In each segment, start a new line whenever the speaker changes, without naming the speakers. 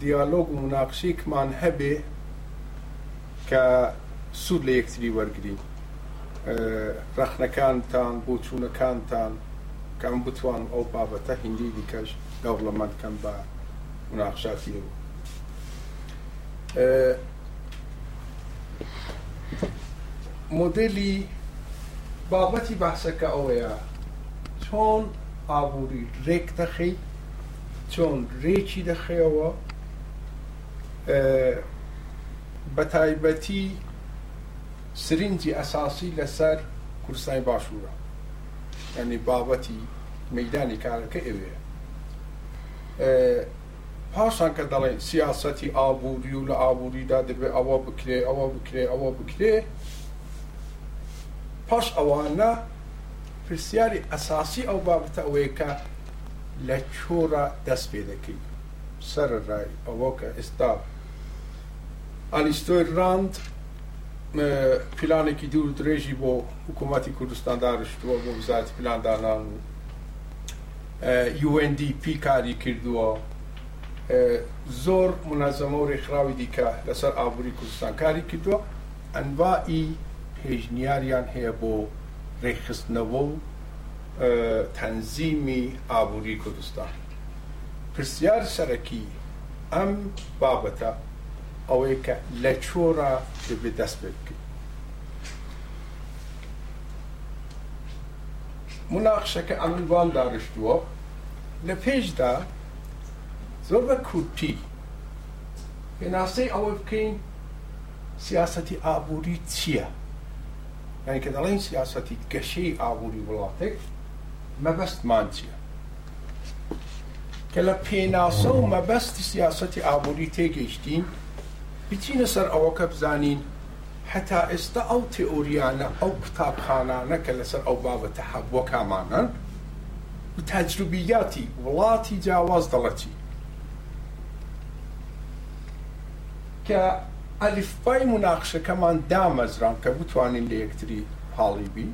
دیالۆگ و مناقشەیەکمان هەبێ کە سوود لە یەکتری وەرگرین ڕەخنەکانتان بۆ چوونەکانتان کە ئەم بتوانم ئەو بابەتە هیندی دیکەش دەوڵەمەند کەم بە مناقشاتی ئێوە مۆدلی بابەتی باسەکە ئەوەیە چۆن ئابووری رێک دەخەیت چۆن رێکی دەخەیەوە بەتایبەتی سرنجی ئەساسی لەسەر کوردستانی باشورە یانی بابەتی مەیدانی کارەکە ئەوێ پاشان کە دەڵێن سیاسەتی ئابووری و لە ئابووریدا دەبێت ئەوە بکرێ ئەوە بکرێ ئەوە بکرێ پاش ئەوانە پرسیاری ئەساسی ئەو بابەتە ئەوەیە کە لە کوێوە دەست پێ دەکەیت؟ سەرەڕای ئەوە کە ئێستا ئالیستۆی ڕاند پیلانێکی دوور درێژی بۆ حکوومەتی کوردستان دارشتووە بۆ وزارەتی پیلاندانان و UNDP کاری کردووە زۆر منەزەمە و ڕێکخراوی دیکە لەسەر ئابووری کوردستان کاری کردووە ئەنواعی پێشنیاریان هەیە بۆ ڕێکخستنەوە و تەنزیمی ئابووری کوردستان. پرسیار سەرەکی ئەم بابەتە ئەوەیە کە لە کوێڕا دەبێ دەست پێ بکەین؟ موناقشەکە ئەمەندوان داڕشتووە، لە پێشدا زۆر بە کورتی پێناسەی ئەوە بکەین سیاسەتی ئابووری چییە؟ یانی کە دەڵێین سیاسەتی گەشەی ئابووری وڵاتێک مەبەستمان چییە؟ کە لە پێناسە و مەبەستی سیاسەتی ئابووری تێگەیشتین، بچینە سەر ئەوە کە بزانین هەتا ئێستا ئەو تێئۆرییانە، ئەو قوتابخانانە کە لەسەر ئەو بابەتە هەبووە کامانەن و تەجروبیاتی وڵاتی جیاواز دەڵێت چی؟ کە ئەلفبای موناقشەکەمان دامەزراند کە بتوانین لە یەکتری هاڵی بین.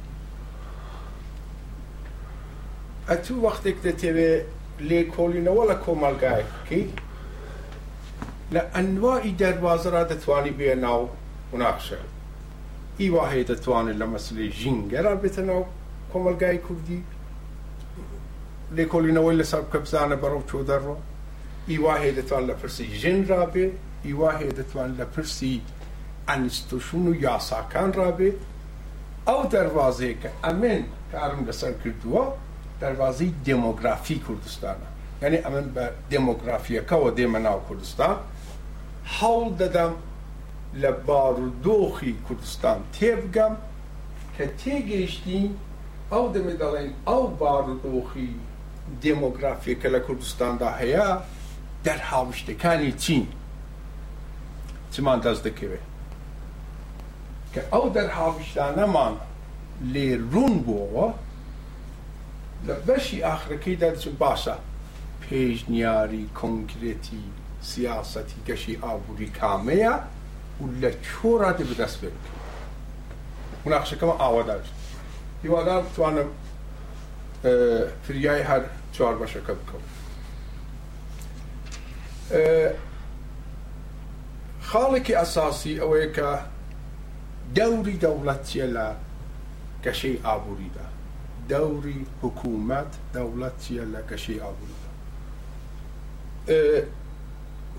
ئەتوو وەختێک دەتەوێ لێکۆڵینەوە لە کۆمەڵگایەک بکەیت، لە ئەنواعی دەروازەرا دەتوانی بێە ناو موناقشە. ئی وا هەیە دەتوانێ لە مەسەلەی ژینگەرا بێتە ناو کۆمەڵگای کوردی، لێکۆڵینەوەی لەسەر بکە بزانە بەرەو چۆ دەرڕۆ. ئی وا هەیە دەتوان لە پرسی ژن رابێ، ئی وا هەیە دەتوان لە پرسی ئەنستوشون و یاساکان رابێ. ئەو دەروازەیە کە ئەمن کارم لەسەر کردووە، دەروازەی دێمۆگرافی کوردستانە. یانی ئەمن بە دێمۆگرافییەکەوە دێمە ناو کوردستان، هەوڵ دەدەم لە بارودۆخی کوردستان تێبگەم. کە تێگەیشتین، ئەو دەمێ دەڵێین ئەو بارودۆخی دێمۆگرافیەکە لە کوردستاندا هەیە دەرهاویشتەکانی چین چمان دەست دەکەوێت کە ئەو دەرهاویشتانەمان لێ روون بۆوە لە بەشی ئاخرەکەیدا دەچم باشە پێشنیاری کۆنکرێتی سیاسەتی گەشی ئابووری کامەیە و لە چۆ رادێ بەدەست پێ بکەین مناقشەکەم ئاوادار هیوادار بتوانم فریای هەر چوار بەشەکە بکەم خاڵێکی ئەساسی ئەوەیە کە دەوری دەوڵەت چیە لە گەشەی ئابووریدا دەوری حکوومەت دەوڵەت چیە لە گەشەی ئابووریدا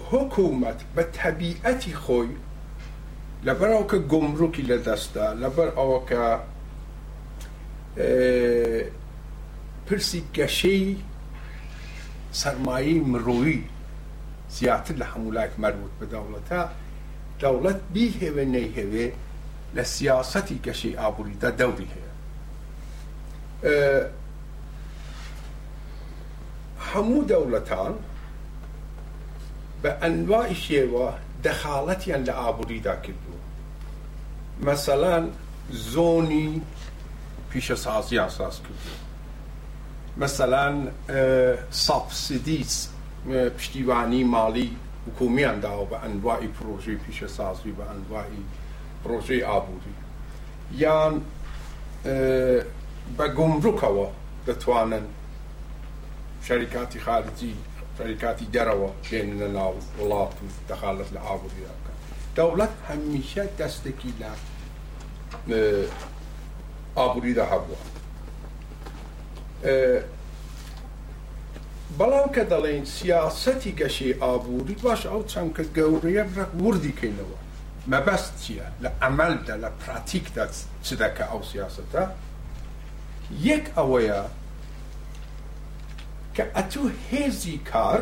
حکوومەت بە تەبیعەتی خۆی لەبەر ئەوکە گۆمرۆکی لە دەستدا لەبەر ئەوەکە پرسی گەشەی سەرمایەی مرۆیی زیاتر لە هەموو لایەک مەربووت بە دەوڵەتە، دەوڵەت بیهەوێ نەیهەوێ لە سیاسەتی گەشەی ئابووریدا دەوری هەیە. هەموو دەوڵەتان بە ئەنواعی شێوە دەخاڵەتیان لە ئابووریدا کردووە. مەسەلەن زۆنی پیشەسازیان ساز کردووە، مەسەلەن سابسیدیس پشتیوانی ماڵی حکوومییان داوە بە ئەنواعی پڕۆژەی پیشەسازی، بە ئەنواعی پڕۆژەی ئابووری، یان بە گومرکەوە دەتوانن شەریکاتی خارجی، شەریکاتی دەرەوە بێننە ناو وڵات و دەخالەت لە ئابووریدا بکەن. دەوڵەت هەمیشە دەستێکی لە ئابووریدا هەبووە، بەڵام کە دەڵێین سیاسەتی گەشەی ئابووری، باشە ئەو چەمکە گەورەیە بڕێک وردی کەینەوە، مەبەست چییە؟ لە ئەمەلدا، لە پراتیکدا چ دەکا ئەو سیاسەتە؟ یەک ئەوەیە کە ئەتوو هێزی کار،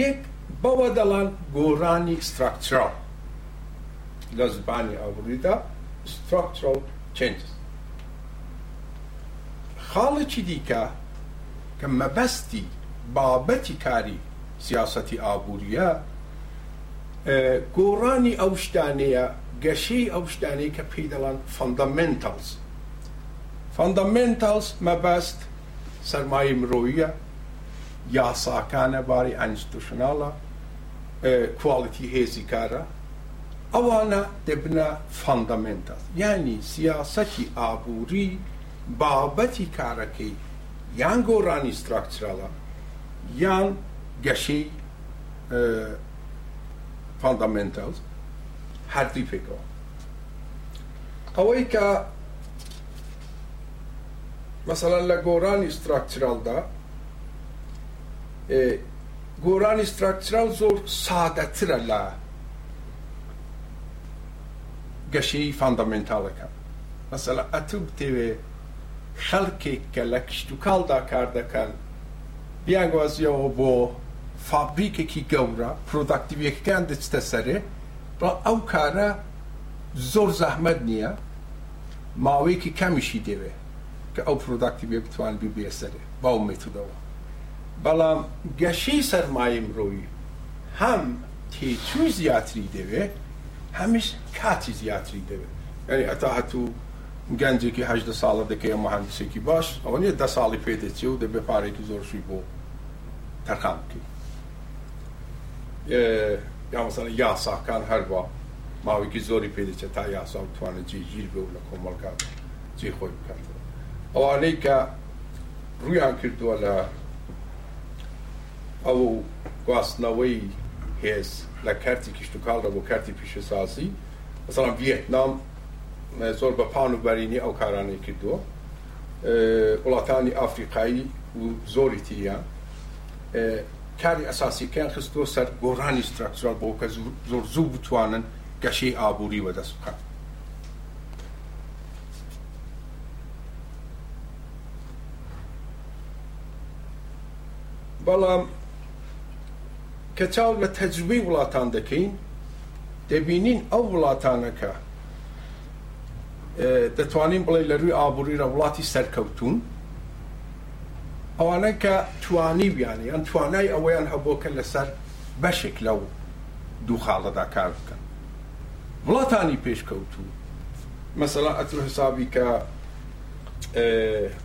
یەک بەوە دەڵان گۆڕانی ستراکچراڵ لە زبانی ئابووریدا Structural Changes. خاڵێکی دیکە کە مەبەستی بابەتی کاری سیاسەتی ئابوورییە گۆڕانی ئەو شتانەیە، گەشەی ئەو شتانەی کە پێی دەڵان Fundamentals. Fundamentals مەبەست سەرمایەی مرۆییە، یاساکانە، باری ئەنستیتوشناڵە، کواڵیتی هێزی کارە، ئەوانە دەبنە فەندەمێنتەڵ، یانی سیاسەتی ئابووری بابەتی کارەکەی یان گۆڕانی ستراکچراڵە یان گەشەی فەندەمێنتەڵ هەردووی پێکەوە. ئەوەی کە. مەسەڵەن لە گۆڕانی ستراکچراڵدا، گۆڕانی ستراکچراڵ زۆر سادەترە لە گەشەی فاندامێنتاڵەکان. مەسەڵەن ئەتوو بتەوێ خەڵکێک کە لە کشتوکاڵدا کار دەکەن بیانگوازیەوە بۆ فابریکێکی گەورە، پرۆداکتیڤیەکەکەیان دەچتە سەرێ، بەڵام ئەو کارە زۆر زەحمەت نییە، ماوەیەکی کەمیشی دەوێت کە ئەو پرۆداکتیڤیە بتوان ببێسەرێ بەو مێتودەوە. بەڵام گەشەی سەرمایەی مرۆیی هەم تێچووی زیاتری دەوێت هەمیش کاتی زیاتری دەوێت. یانی هەتا هەتوو گەنجێکی هەژدە ساڵە دەکەیە موهەندیسێکی باش، ئەوە نیە دە ساڵی پێ دەچێ و دەبێ پارەیەکی زۆرشی بۆ تەرخان بکەی. یا مەسەڵەن یاساکان هەر وا ماوەیەکی زۆری پێ دەچێت تا یاسا بتوانێت جێگیر بێ و لە کۆمەڵگا جێ خۆی بکاتەوە ئەوانەی کە ڕویان کردووە لە ئەو گواستنەوەی هێز لە کارتی کشتتوکاڵ دە بۆ کارتی پیشەسازی بەسەڵام ڤەتنام زۆر بە پان و بەرینی ئەو کارانەی کردووە وڵاتانی ئافریقایی و زۆری تیان کاری ئەساسیەکەیان خستووە سەر گۆڕانی ستراکتۆرال بۆ کە زۆر زوو بتوانن گەشەی ئابووری وەدەست بکات. بەڵام کە چاو لە تەجروبەی وڵاتان دەکەین دەبینین ئەو وڵاتانەکە دەتوانین بڵێ لە رووی ئابووری لە وڵاتی سەرکەوتون ئەوانەی کە توانیویانە یان توانای ئەوەیان هەبووە کە لەسەر بەشێک لەو دوو خاڵەدا کار بکەن وڵاتانی پێشکەوتوو مەسەڵەن ئەتوو حسابی کە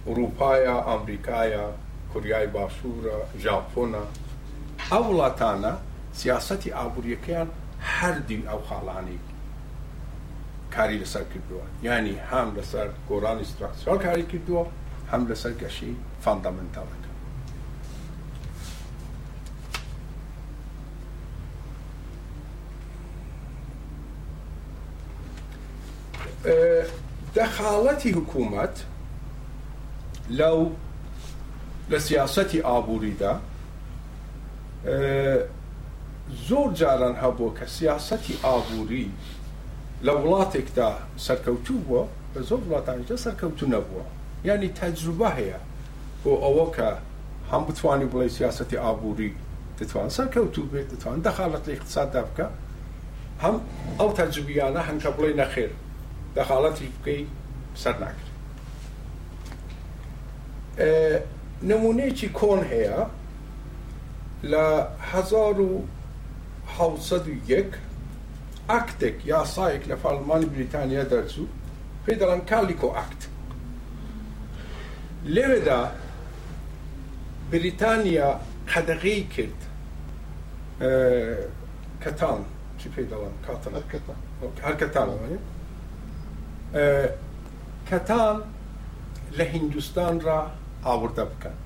ئورووپایە ئامریکایە کوریای باشوورە ژاپۆنە ئەو وڵاتانە سیاسەتی ئابووریەکەیان هەر دووی ئەو خاڵانەی کاری لەسەر کردووە یانی هەم لەسەر گۆڕانی ستراکچرا کاری کردووە هەم لەسەر گەشەی فەندەمەنتەڵەکە. دەخاڵەتی حکوومەت لەو لە سیاسەتی ئابووریدا زۆر جاران هەبووە کە سیاسەتی ئابووری لە وڵاتێکدا سەرکەوتوو بووە لە زۆر وڵاتانیشدا سەرکەوتوو نەبووە، یانی تەجروبە هەیە بۆ ئەوە کە هەم بتوانی بڵێی سیاسەتی ئابووری دەتوان سەرکەوتوو بێت، دەتوان دەخاڵەت لە ئیقتساددا بکا، هەم ئەو تەجروبیانە هەن کە بڵێی نەخێر دەخاڵەتیش بکەی سەر ناگرێ. نموونەیەکی کۆن هەیە لە هەزار و حەوت سەد و یەک، ئاکتێک، یاسایەک لە پارڵمانی بریتانیا دەرچوو پێی دەڵێن کالیکۆ ئاکت. لێرەدا بریتانیا قەدەغەی کرد کەتان چی پێی دەڵێن کاتەڵ هەر کەتان کەتان لە هیندوستان را ئاوردە بکەن.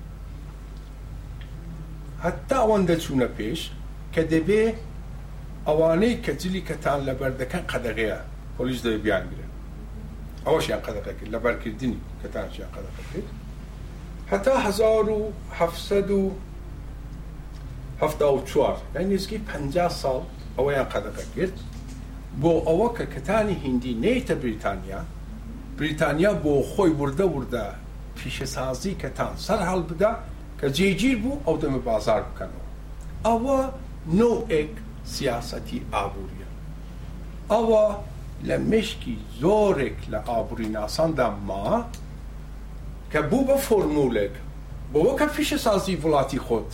هەتا ئەوەندە چوونە پێش کە دەبێ ئەوانەی کە جلیکەتان لەبەر دەکەن قەدەغەیە پۆلیس دەبێ بیانگرن ئەوەشیان قەدەغە کرد لەبەر کردنی کەتانشیان قەدەغە کرد هەتا هەزار و هەفت سەد و هەفتا و چوار یان نزیکەی پەنجا ساڵ ئەوەیان قەدەغە کرد بۆ ئەوە کە کەتانی هیندی نەیتە بریتانیا بریتانیا بۆ خۆی وردە وردە پیشەسازی کەتان سەرهەڵبدا کە جێگیر بوو ئەو دەمە بازاڕ بکەنەوە. ئەوە نۆعێک سیاسەتی ئابوورییە. ئەوە لە مێشکی زۆرێک لە ئابووریناساندا ما کە بوو بە فۆرموولێک بەوە کە پیشەسازی وڵاتی خۆت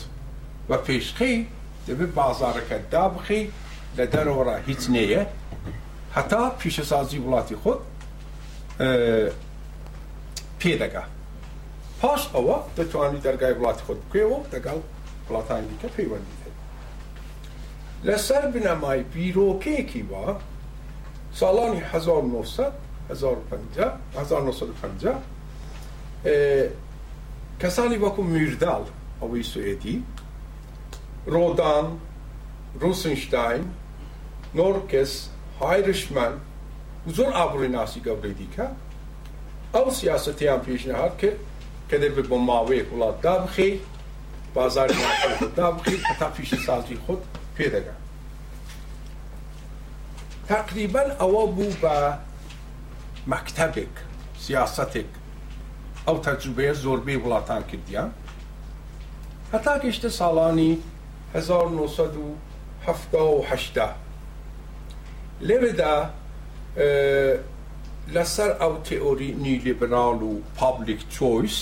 بە پێشخەی دەبێ بازاڕەکەت دابخەی لە دەرەوەڕا هیچ نێیە هەتا پیشەسازی وڵاتی خۆت پێ دەگا پاش ئەوە دەتوانی دەرگای وڵاتی خۆت بکەیەوە و دەگەڵ وڵاتانی دیکە پەیوەندیت هەبێت لەسەر بنەمای بیرۆکەیەکی وا ساڵانی هەزار و نۆ سەد هەزار و پەنجا هەزار و نۆ سەد و پەنجا کەسانی وەکو میرداڵ ئەوەی سوئێدی ڕۆدان ڕوسنشتاین نۆرکس هایرشمان و زۆر ئابڕوویناسی گەورەی دیکە ئەو سیاسەتەیان پیشنهاد کرد کە دەبێت بۆ ماوەیەک وڵات دابخەیت، بازاری ناوخۆی خۆت دابخەیت هەتا پیشەسازی خۆت پێ دەگات. تەقریبەن ئەوە بوو بە مەکتەبێک، سیاسەتێک ئەو تەجروبەیە زۆربەی وڵاتان کردیان هەتا گەیشتە ساڵانی هەزار و نۆ سەد و حەفتا و هەشت دا. لێرەدا لەسەر ئەو تێئۆری نیلیبراڵ و پابلیک چۆیس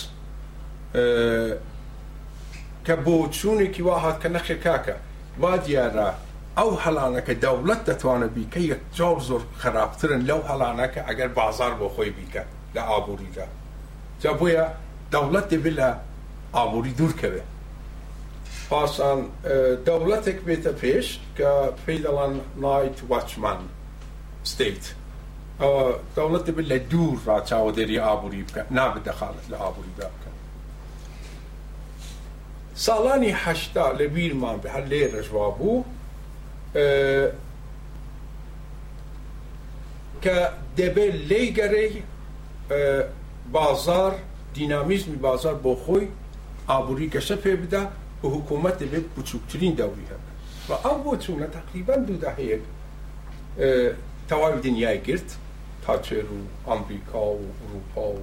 کە بۆچوونێکی وا هات کە نەخێ کاکە وا دیارە ئەو هەڵانە کە دەوڵەت دەتوانێت بیکە یەکجار زۆر خراپترن لەو هەڵانە کە ئەگەر بازار بۆ خۆی بیکە لە ئابووریدا جا بۆیە دەوڵەت دەبێت لە ئابووری دوورکەوێت پاشان دەوڵەتێک بێتە پێش کە پێی دەڵێن نایت واچمان ستەیت ئەوە دەوڵەت دەبێت لە دوور ڕا چاوەدێری ئابووری بکەن نابێت دەخالەت لە ئابووریدا بکەن ساڵانی هەشتا لە بیرمان بێ هەر لێرەش وا بوو کە دەبێت لێی گەرەی بازار دینامیزمی بازار بۆ خۆی ئابووری گەشە پێ بدا و حکوومەت دەبێت بچووکترین دەوری هەبێت و ئەو بۆچوونە تەقریبەن دوو دەهەیەک تەواوی دنیای گرت، تاچێر و ئامریکا و ئورووپا و.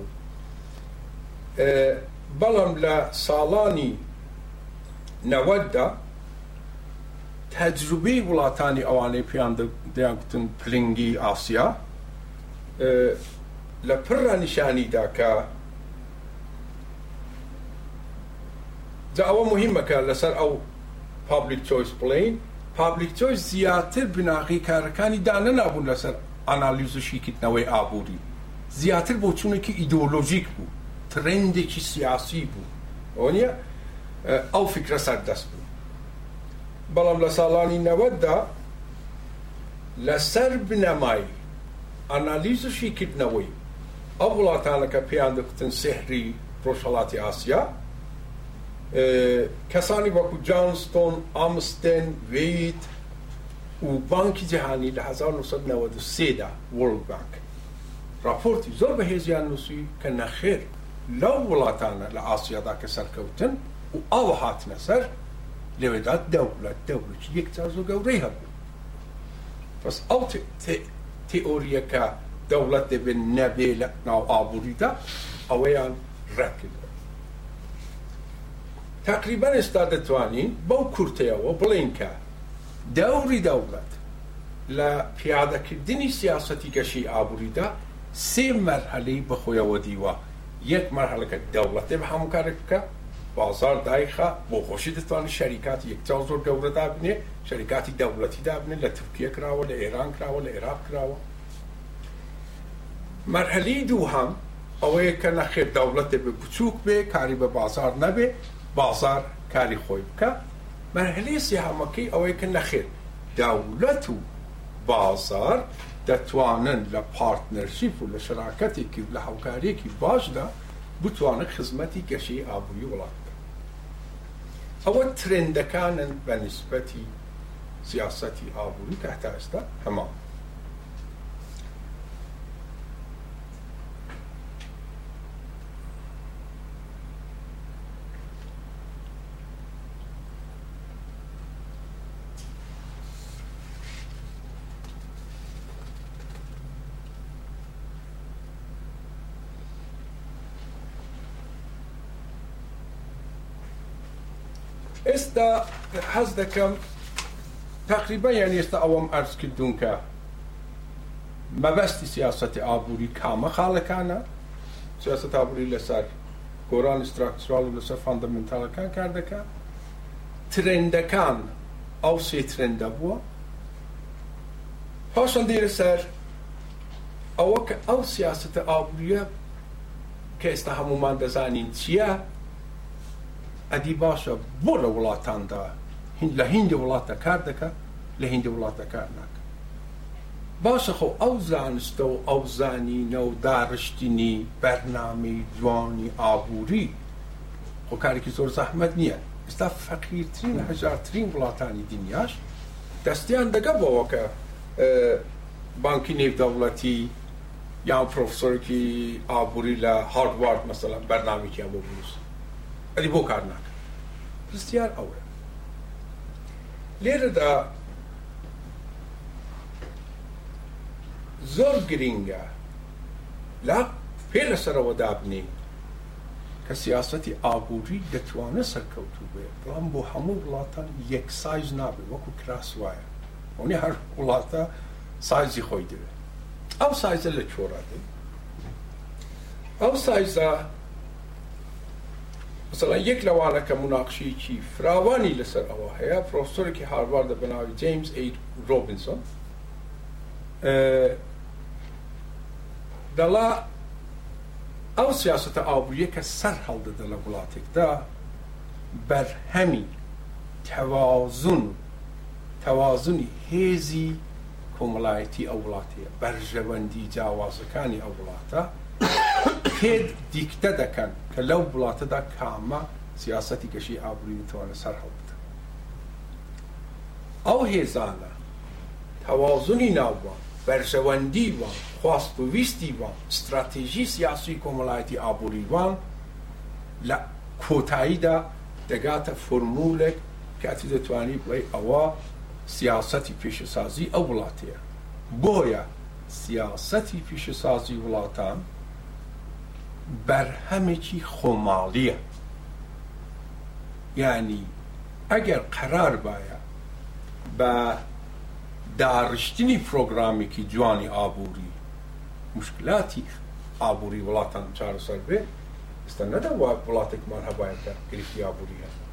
بەڵام لە ساڵانی نەوەتدا تەجروبەی وڵاتانی ئەوانەی پێیان دەیانگوتن پلنگی ئاسیا لە پڕا نیشانی دا کە جا ئەوە موهیمە کە لەسەر ئەو پابلیک چۆیس بڵێین، پابلیک چۆیس زیاتر بناغەی کارەکانی دانەنابوون لەسەر ئانالیز و شیکردنەوەی ئابووری، زیاتر بۆچوونێکی ئیدۆلۆژیک بوو، ترێندێکی سیاسی بوو، ئەوە نییە ئەو فیکرە سەردەست بوو. بەڵام لە ساڵانی نەوەتدا لەسەر بنەمای ئانالیز و شیکردنەوەی ئەو وڵاتانە کە پێیان دەگوتن سیحری ڕۆژهەڵاتی ئاسیا، کەسانی وەکو جانستۆن، ئامستێن، وێیت و بانکی جیهانی لە هەزار و نۆ سەد و نەوەد و سێ دا، World Bank، ڕاپۆرتی زۆر بەهێزیان نووسی کە نەخێر لەو وڵاتانە لە ئاسیادا کە سەرکەوتن و ئاوا هاتنە سەر، لەوێدا دەوڵەت دەوڵەتی یەکجاز و گەورەی هەبوو. بەس ئەو تێئۆرییە کە دەوڵەت دەبێت نەبێت لە ناو ئابووریدا، ئەوەیان ڕەت کردەوە. تەقریبەن ئێستا دەتوانین بەو کورتەیەوە بڵێین کە دەوری دەوڵەت لە پیادەکردنی سیاسەتی گەشەی ئابووریدا سێ مەرحەلەی بەخۆیەوە دیوە، یەک مەرحەلەکە دەوڵەت دەبێت هەموو کارێک بکات، بازاڕ دایخا، بۆخۆشی دەتوانێت شەریکاتی یەک چاو زۆر گەورە دابنێت، شەریکاتی دەوڵەتی دابنێت، لە تورکیە کراوە، لە ئێران کراوە، لە ئێراق کراوە. مەرحەلەی دووهەم. ئەوەیە کە نەخێر دەوڵەت دەبێ بچووک بێ کاری بە بازاڕ نەبێ بازاڕ کاری خۆی بکا مەرحەلەی سێهەمەکەی ئەوەیە کە نەخێر دەوڵەت و بازاڕ دەتوانن لە پارتنەرشیپ و لە شەراکەتێکی و لە هاوکاریەکی باشدا بتوانن خزمەتی گەشەی ئابووری وڵات بکەن ئەوە ترێندەکانن بە نیسبەتی سیاسەتی ئابووری کە هەتا ئێستا هەمان بوو. ئێستا حەز دەکەم تقریبا یان ئێستا ئەوەم ئەرز کردوونکە مەبەستی سیاسەتی ئابووری کامە خاڵەکانە؟ سیاسەت ئابووری لەسەر گۆڕانی ستراکچراڵ و لەسەر فاندەمێنتاڵەکان کار دەکات. ترێندەکان ئەو سێ ترێندە بووە. پاشان دێنە سەر ئەوە کە ئەو سیاسەتە ئابووریە کە ئێستا هەموومان دەزانین چییە، ئەدی باشە بۆ لە وڵاتاندا لە هیندی وڵاتدا کار دەکات، لە هیندی وڵاتدا کار ناکات؟ باشە خۆ ئەو زانستە و ئەو زانینە و داڕشتنی بەرنامەی جوانی ئابووری خۆ کارێکی زۆر زەحمەت نییە، ئێستا فەقیرترین هەژارترین وڵاتانی دنیاش دەستیان دەگا بەوە کە بانکی نێودەوڵەتی یان پرۆفسۆرێکی ئابووری لە هاروارد مەسەلەن بەرنامەیەکیان بۆ بنووسن ئەدی بۆ کار ناکەن؟ پرسیار ئەوەیە لێرەدا. زۆر گرینگە لە پێ لەسەرەوە دابنێین کە سیاسەتی ئابووری دەتوانێت سەرکەوتوو بێت بەڵام بۆ هەموو وڵاتە یەک سایز نابێت وەکو کراس وایە ئەونی هەر وڵاتە سایزی خۆی دەوێت ئەو سایزە لە چۆرا دێت ئەو سایزە مەسەڵەن یەک لە وانە کە موناقشەیەکی فراوانی لەسەر ئەوە هەیە، پرۆفسۆرێکی هارڤاردە بە ناوی جەیمس ئەی ڕۆبنسۆن دەڵا ئەو سیاسەتە ئابووریە کە سەر هەڵدەدە لە وڵاتێکدا بەرهەمی تەوازن و تەوازنی هێزی کۆمەڵایەتی ئەو وڵاتەیە، بەرژەوەندی جیاوازەکانی ئەو وڵاتە پێت دیکتە دەکەن کە لەو وڵاتەدا کامە سیاسەتی گەشەی ئابووری دەتوانێت سەرهەڵبدا. ئەو هێزانە تەوازنی ناو وە، بەرژەوەندی وە، خواست و ویستی وە، ستراتیژی سیاسی کۆمەڵایەتی ئابووری وە، لە کۆتاییدا دەگاتە فۆرمولێک کە ئەتو دەتوانی بڵێی ئەوە، سیاسەتی پیشەسازی ئەو وڵاتەیە. بۆیە سیاسەتی پیشەسازی وڵاتان بەرهەمێکی خۆماڵییە. یانی ئەگەر قەرار بایە بە داڕشتنی پرۆگرامێکی جوانی ئابووری، موشکیلاتی ئابووری وڵاتان چارەسەر بێت، ئێستا نەدەبوایە وڵاتێکمان هەبایە کە گرفتی ئابووری هەبێت.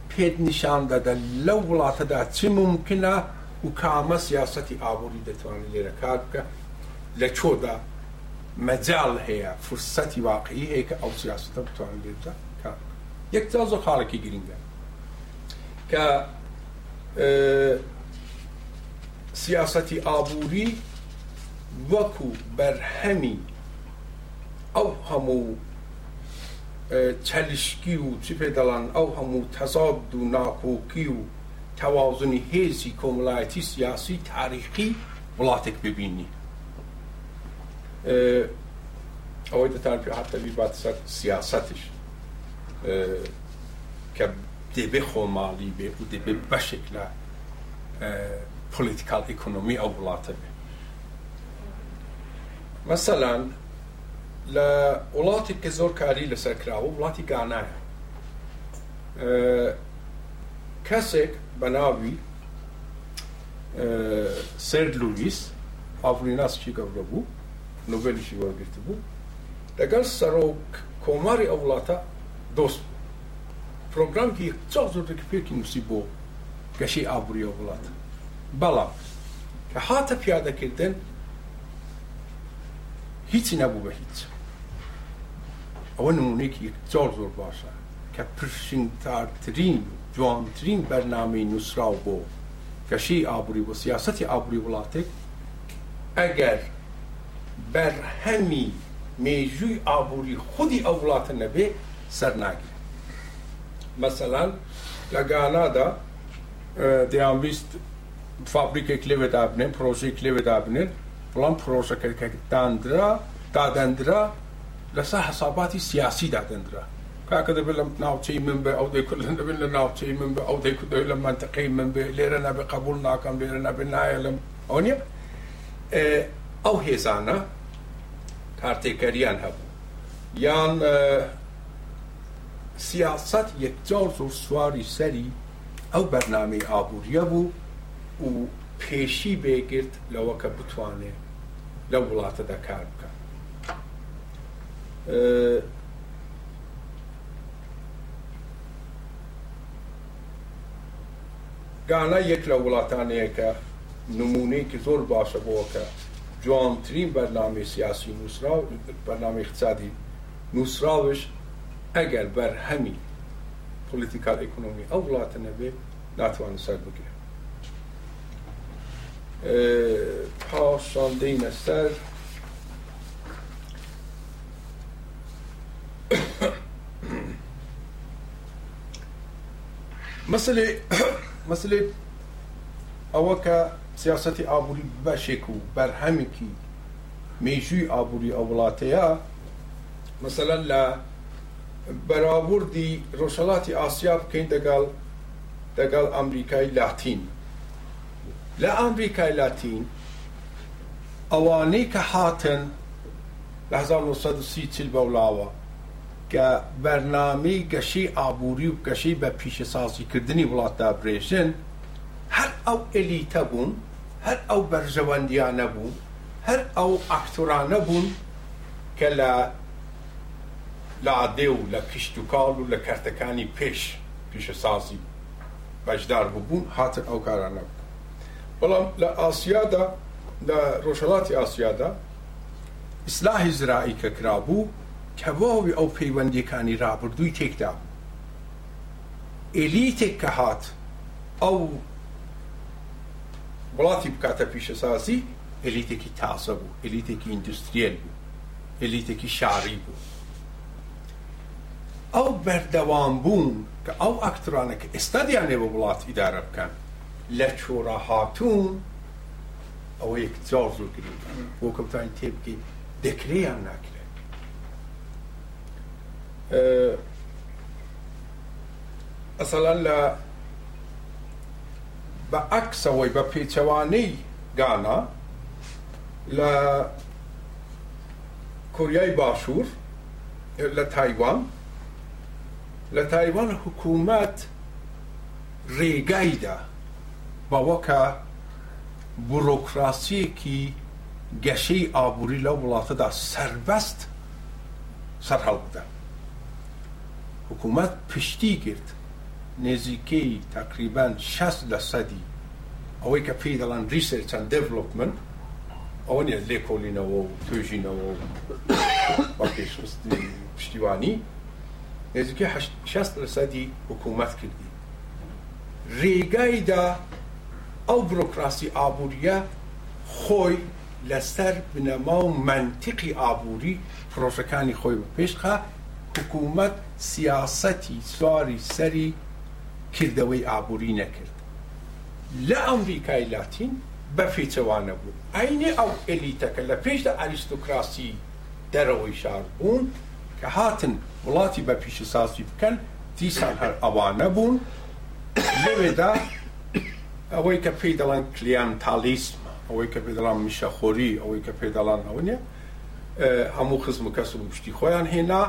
پێت نیشان دەدەن لەو وڵاتەدا چ مومکنە و کامە سیاسەتی ئابووری دەتوانێت لێرە کار بکات، لە کوێدا مەجال هەیە، فرسەتی واقعی هەیە کە ئەو سیاسەتە بتوانێت لێرەدا کار بکات. یەک جا زۆر خاڵێکی گرینگە کە سیاسەتی ئابووری وەکوو بەرهەمی ئەو هەموو چەلیشکی و چ پێ دەڵان ئەو هەموو تەزاد و ناکۆکی و تەوازنی هێزی کۆمەڵایەتی سیاسی تاریخی وڵاتێک ببینی ئەوەی دەتان پێ هاتە بیر بات سەر سیاسەتیش کە دەبێ خۆماڵی بێ و دەبێ بەشێک لە پۆلیتیکال ئیکۆنۆمی ئەو وڵاتە بێ مەسەلان لە وڵاتێک کە زۆر کاری لەسەر کراوە وڵاتی گانایە کەسێک بە ناوی سرد لوئیس ئاڤلیناسکی گەورە بوو نۆبێلیشی وەرگرت بوو لەگەڵ سەرۆک کۆماری ئەو وڵاتە دۆست پرۆگرامکی چاق زۆرێکی پێکی نووسی بۆ گەشەی ئابووری ئەو وڵاتە بەڵام کە هاتە پیادەکردن هیچی نەبوو بە هیچ ئەوە نمونێکی زۆر زۆر باشە کە پرشنگتارترین جوانترین بەرنامەی نووسراو بۆ گەشەی ئابووری بۆ سیاسەتی ئابووری وڵاتێک ئەگەر بەرهەمی مێژووی ئابووری خودی ئەو وڵاتە نەبێ سەرناگرێت مەسەلان لە گانادا دەیانویست فابریکێک لەوێ دابنێن، پرۆژەیەک لەوێ دابنێن، بەڵام پرۆژەکە کە داندرا، دادەندرا، لەسەر حەساباتی سیاسی دادەندرا. کاکە دەبێ لە ناوچەی من بێ، ئەو دەی کوردان دەبێ لە ناوچەی من بێ، ئەو دەی کورد دەبێ لە مەنتقەی من بێ، لێرە نەبێ قەبووڵ ناکەم، لێرە نەبێ نایەلم، ئەوە نییە؟ ئەو هێزانە کارتێکەریان هەبوو، یان سیاسەت یەکجار زۆر سواری سەری. ئەو بەرنامەی ئابوورییە بوو و پێشی بێ گرت لەوە کە بتوانێ لەو وڵاتەدا کار بکا. گانا یەک لەو وڵاتانەیە کە نموونەیەکی زۆر باشە بۆ ئەوە کە جوانترین بەرنامەی سیاسی نووسراو، بەرنامەی ئیقتسادی نووسراوش ئەگەر بەرهەمی پۆلیتیکال ئیکۆنۆمی ئەو وڵاتە نەبێت ناتوانن سەر بگرن. پاشان دێینە سەر مەسلەی مەسلەی ئەوە کە سیاسەتی ئابووری بەشێک و بەرهەمێکی مێژووی ئابووری ئەو وڵاتەیە مەسەلەن لە بەراوردی ڕۆژهەڵاتی ئاسیا بکەین دەگەڵ دەگەڵ ئەمریکای لاتین لە ئەمریکای لاتین ئەوانەی کە هاتن لە 1930 بەولاوە کە بەرنامەی گەشەی ئابووری و گەشەی بە پیشەسازیکردنی وڵات دابرێژن هەر ئەو ئەلیتە بوون هەر ئەو بەرژەوەندیانە بوون هەر ئەو ئاکتۆرانە بوون کە لە لادێ و لە کشتوکاڵ و لە کەرتەکانی پێش پیشەسازی بەشدار ببوون، هاتن ئەو کارانە بکەن. بەڵام لە ئاسیادا، لە ڕۆژهەڵاتی ئاسیادا، ئیسلاحی زراعی کە کرابوو، تەواوی ئەو پەیوەندییەکانی ڕابردووی تێکدا بوو. ئێلیتێک کە هات ئەو وڵاتی بکاتە پیشەسازی، ئێلیتێکی تازە بوو، ئێلیتێکی ئیندوسترییەل بوو، ئێلیتێکی شاری بوو. ئەو بەردەوام بوون کە ئەو ئاکتۆرانە کە ئێستا دەیانەوێت وڵات ئیدارە بکەن لە چۆرا هاتوون، ئەوە یەکجار زۆر گرینگە بۆ کە بتوانین تێبگەین دەکرێ یان ناکرێ. مەسەڵەن لە بە عەکسەوەی بە پێچەوانەی گانا لە کۆریای باشوور لە تایوان لە تایوان حکوومەت ڕێگایدا بەوە کە بوڕۆکراسییەکی گەشەی ئابووری لەو وڵاتەدا سەربەست سەرهەڵبدەن حکوومەت پشتی گرت. نێزیکەی تەقریبەن شەست لە سەدی ئەوەی کە پێی دەڵێن ڕیسێرچ ئەند دێڤلۆپمنت ئەوە نیە لێکۆڵینەوە و توێژینەوە و وەڵپێشخستنی پشتیوانی نێزیکەی شەست لە سەدی حکوومەت کردی ڕێگایدا ئەو بڕۆکراسی ئابووریە خۆی لەسەر بنەما و مەنتیقی ئابووری پرۆژەکانی خۆی بە پێشخا حکوومەت سیاسەتی سواری سەری کردەوەی ئابوری نەکرد لە ئەمریکای لاتین بە پێچەوانە بوو عەینی ئەو ئێلیتە کە لە پێشدا ئەریستۆکراسی دەرەوەی شار بوون کە هاتن وڵاتی بە پیشەسازی بکەن دیسان هەر ئەوانە بوون لەوێدا ئەوەی کە پێی دەڵێن کلیانتالیسم ئەوەی کە پێ دەڵان مشەخۆری ئەوەی کە پێ دەڵان ئەوە نیە هەموو خزم و کەس و شتی خۆیان هێنا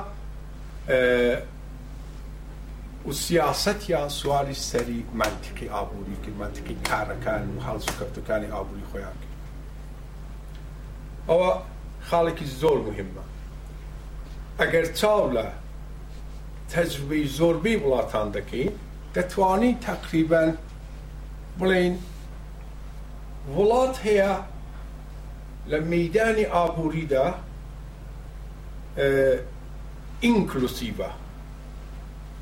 و سیاسەت یان سوالی سەری مەنتقی ئابووری کرد مەنتقی کارەکان و هەڵس و کەفتەکانی ئابووری خۆیان کرد ئەوە خاڵێکی زۆر مهمە ئەگەر چاو لە تەجروبەی زۆربەی وڵاتان دەکەین دەتوانین تقریبان بڵین وڵات هەیە لە مەدانی ئابووریدا ئینکلوسیڤە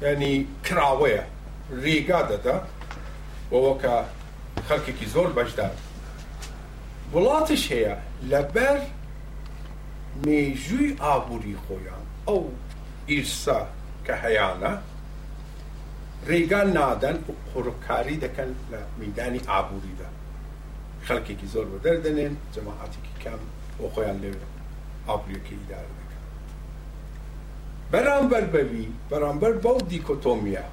یانی کراوەیە ریگا دەدا بەوە کە خەلکێکی زۆر بەشدار وڵاتیش هەیە لەبەر مێژووی ئابوری خۆیان ئەو ئیرسە کە هەیانە ریگا نادەن و قورگکاری دەکەن لە میدانی ئابوریدا خەلکێکی زۆر وەدەر دەنێن جەماعەتێکی کەم بۆ خۆیان لەوێ ئابوریەکەی ئیدارە دەکەن. بەرامبەر بەوی، بەرامبەر بەو دیکۆتۆمییە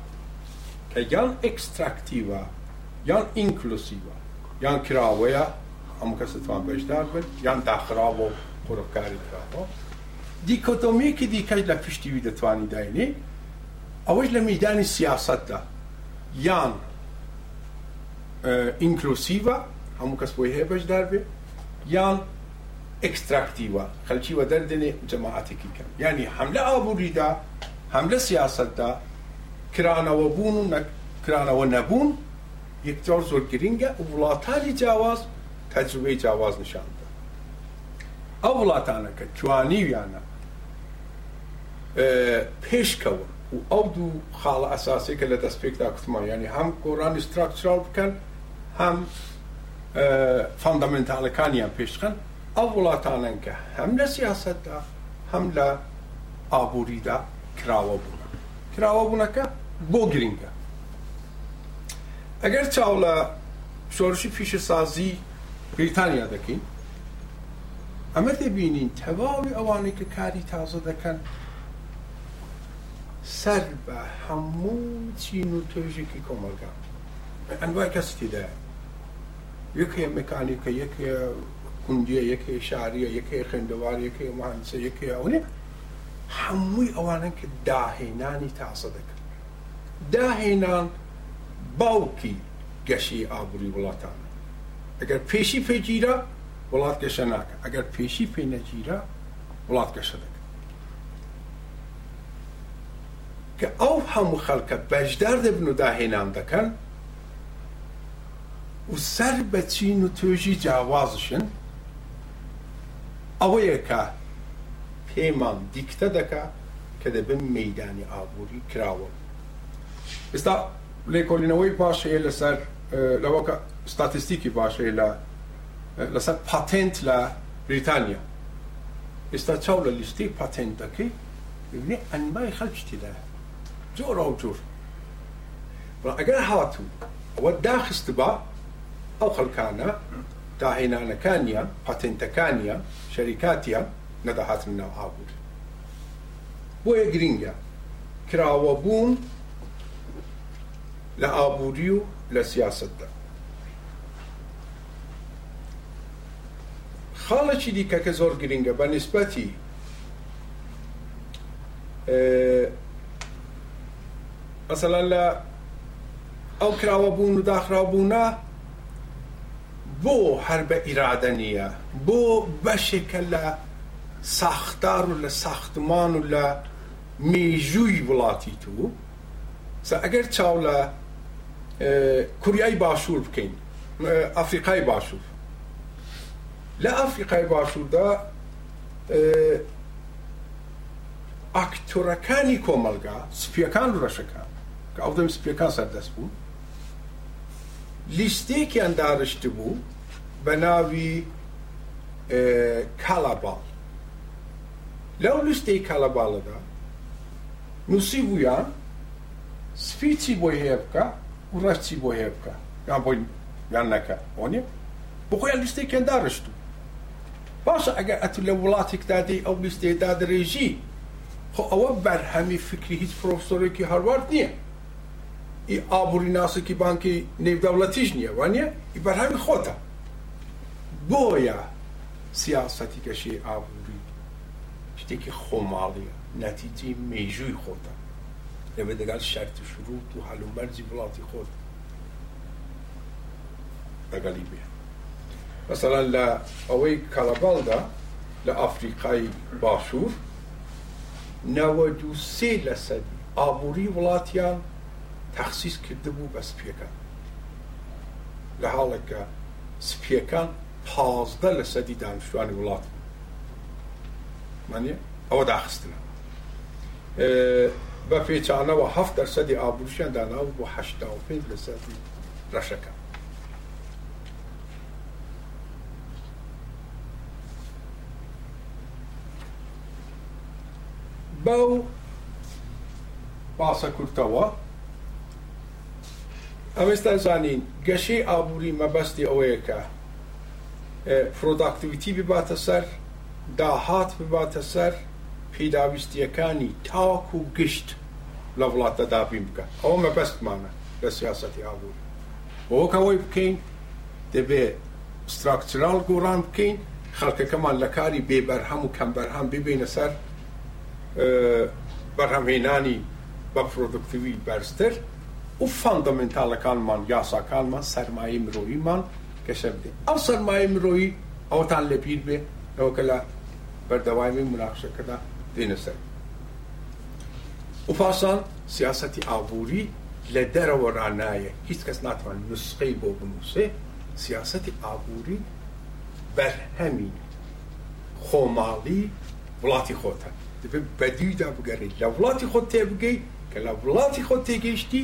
کە یان ئێکستراکتیوە یان ئینکلوسیوە، یان کراوەیە و هەموو کەس دەتوان بەشدار بن، یان داخراوە و قۆرغکاری کراوە، دیکۆتۆمییەکی دیکەش لە پشتی وی دەتوانی داینێی، ئەوەش لە مەیدانی سیاسەتدا یان ئینکلوسیوە، هەموو کەس بۆی هەیە بەشدار بێ، یان. ئێکستراکتی وە خەلکی وە دەر دەنێ جەماعەتێکی کەم یانی هەم لە ئابوری دا هەم لە سیاسەت دا کرانەوە بوون و نەک کرانەوە نەبوون یەک جار زۆر گرینگە وڵاتانی جیاواز تەجروبەی جیاواز نیشان بدەن ئەو وڵاتانە کە توانیویانە پێشکەون و ئەو دوو خاڵە ئەساسێکە لە دەستپێکدا کوتمان یعنی هەم گۆڕانی ستراکچرال بکەن هەم فەندەمێنتاڵەکانیان پێشخەن، ئەو وڵاتانەن کە هەم لە سیاسەتدا هەم لە ئابووریدا کراوە بوون. کراوەبوونەکە بۆ گرینگە؟ ئەگەر چاو لە شۆرشی پیشەسازی بریتانیا دەکەین، ئەمە دەبینین تەواوی ئەوانەی کە کاری تازە دەکەن سەر بە هەموو چین و توێژێکی کۆمەڵگان. بە ئەنوای کەس تیدایە یەکێ مکانیکە یەکێ کوندیە یەکێ شاریە یەکێ خوێندەوار یەکێ مهندسە یەکێ ئەوێ هەمووی ئەوانن کە داهێنانی تاسە دەکەن داهێنان باوکی گەشی ئابووری وڵاتان ئەگەر پێشی پێگیرە وڵات گەشە ناکە ئەگەر پێشی پێ نەگیرە وڵات گەشە دەکە کە ئەو هەموو خەڵکە بەشدار دەبن و داهێنان دەکەن و سەر بە چین و توێژی جیاوازشن، ئەوەیە کە پێمان دیکتە دەکا کە دەبن مەیدانی ئابووری کراوە. ئێستا لێکۆلینەوەی باش هەیە لەسەر لەوە کە ستاتیستیکی باش هەیە لە لەسەر پاتێنت لە بریتانیا. ئێستا چاو لە لیستی پاتێنتەکەی ئەبینێ ئەنبای خەلکی تێدایە جۆراو جۆر بەڵام ئەگەر هاتوو ئەوە داخستبا ئەو خەلکانە داهێنانەکانیان پاتێنتەکانیان شەریکاتیان نەدەهاتنە ناو ئابوور بۆیە گرینگە کراوەبوون لە ئابووری و لە سیاسەتدا خاڵێکی دیکە کە زۆر گرینگە بە نسبەتی مەسەلەن لە ئەو کراوە بوون و داخراوبوونە بۆ هەر بە ئیرادە نییە بۆ بەشێکە لە ساختار و لە ساختمان و لە میژووی وڵاتی تو ئەگەر چاو لە کوریای باشوور بکەین ئەفریقای باشوور لە ئەفریقای باشووردا ئاکتۆرەکانی کۆمەڵگا سپیەکان و ڕەشەکان کە ئەو دەم سپیەکان سەردەست بوون لیستێکیان داڕشت بوو بە ناوی کاڵاباڵ لەو لیستەی کاڵەباڵەدا نووسی بوویان سپی چی بۆی هەیە بکە و ڕەش چی بۆ هەیە بکە یان بۆی یان نەکە ئەوە نیە بۆ خۆیان لیستێکیان داڕشت بوو باشە ئەگەر ئەتو لە وڵاتێکدا دێی ئەو لیستەیە دادەرێژی خۆ ئەوە بەرهەمی فکری هیچ پرۆفسۆرێکی هاروارد نیە ئی ئابوری ناسێکی بانکی نێودەوڵەتیش نیە وانیە ئی بەرهەمی خۆتە بۆیە سیاسەتی گەشەی ئابوری شتێکی خۆماڵیە نەتیجەی مێژووی خۆتە لەوێ دەگات شەرت و شروت و هەلومەرجی وڵاتی خۆت لەگەڵی بێ مەسەڵەن لە ئەوەی کەڵەباڵدا لە ئافریقای باشوور نەوەد و سێ لەسەدی ئابووری وڵاتیان تەخسیس کردبوو بە سپیەکان لە حاڵێکە سپیەکان پازدە لەسەدی دانیشتوانی وڵات مانە ئەوە داخستنە بە پێچانەوە هەفت دەرسەدی ئابووریشیان داناو بۆ هەشتا و پێنج لەسەدی رەشەکە. بەو باسە کورتەوە ئەوێستا زانین گەشەی ئابووری مەبەستی ئەوەیە کە فرۆداکتیویتی بباتە سەر داهات بباتە سەر پیداویستیەکانی تاک و گشت. لە وڵاتە دابین بکات، ئەوە مەبەستمانە لە سیاسەتی ئابووری. بۆ وەک ئەوەی بکەین دەبێ ستراکچرال گۆڕان بکەین، خەڵکەکەمان لە کاری بێ بەرهەم و کەم بەرهەم ببەینە سەر بەرهەمهێنانی بە پرۆدوکتیوی بەرزتر و فەندەمێنتالەکانمان، یاساکانمان، سەرمایەی مرۆییمان گەشە بدەین. ئەو سەرمایەی مرۆیی ئەوەتان لە بیر بێ ئێوە کە لە بەردەوامی موناقشەکەدا دێنە سەر. و پاشان سیاسەتی ئابووری لە دەرەوە را نایە هیچ کەس ناتوان نوسخەی بۆ بنووسێ سیاسەتی ئابووری بەرهەمی خۆماڵی وڵاتی خۆتە دەبێ بەدویدا بگەڕی لە وڵاتی خۆت تێبگەی کە لە وڵاتی خۆت تێگەیشتی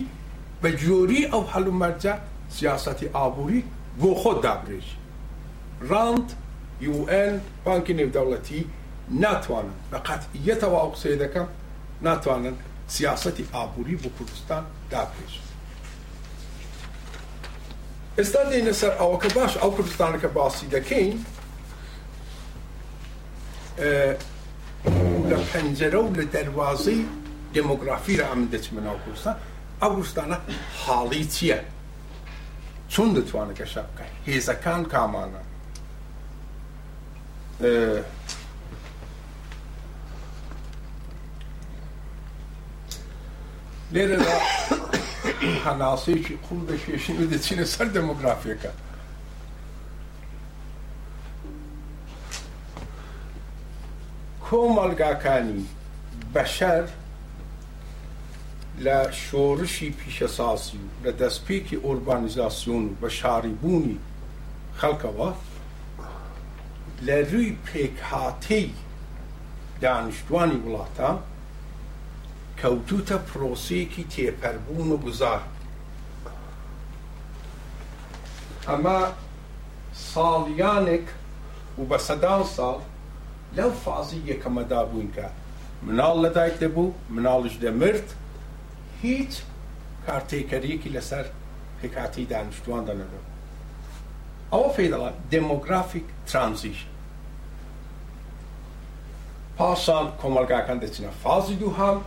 بە جۆری ئەو هەل و مەرجە سیاسەتی ئابووری بۆ خۆت دابرێژی ڕاند یو ئێن بانکی نێودەوڵەتی ناتوانن بە قەتعییەتەوە ئەو قسەیە دەکەم، ناتوانن سیاسەتی ئابووری بۆ کوردستان دابڕێژن. ئێستا دێینە سەر ئەوە کە باشە ئەو کوردستانە کە باسی دەکەین لە پەنجەرە و لە دەروازەی دێمۆگرافیرە ئەمن دەچمە ناو کوردستان، ئەو کوردستانە حاڵی چییە؟ چۆن دەتوانێت گەشە بکات؟ هێزەکان کامانەن؟ لێرەدا هەناسەیەکی قوڵ دەکێشین و دەچینە سەر دەموگرافیەکە کۆمەڵگاکانی بەشەر لە شۆڕشی پیشەسازی و لە دەستپێکی ئۆربانیزاسیۆن و بە شاری بوونی خەڵکەوە لە رووی پێکهاتەی دانیشتوانی وڵاتە کەوتووتە پرۆسەیەکی تێپەربوون و گوزار ئەمە ساڵیانێک و بە سەدان ساڵ لەو فازی یەکەمەدا بووین کە مناڵ لە دایک دەبوو مناڵیش دەمرد هیچ کارتێکەریەکی لەسەر پێکهاتەی دانیشتواندا نەدەبوو. ئەوە پێی دەڵێن دێمۆگرافیک ترانزیشن. پاشان کۆمەڵگاکان دەچنە فازی دووهەم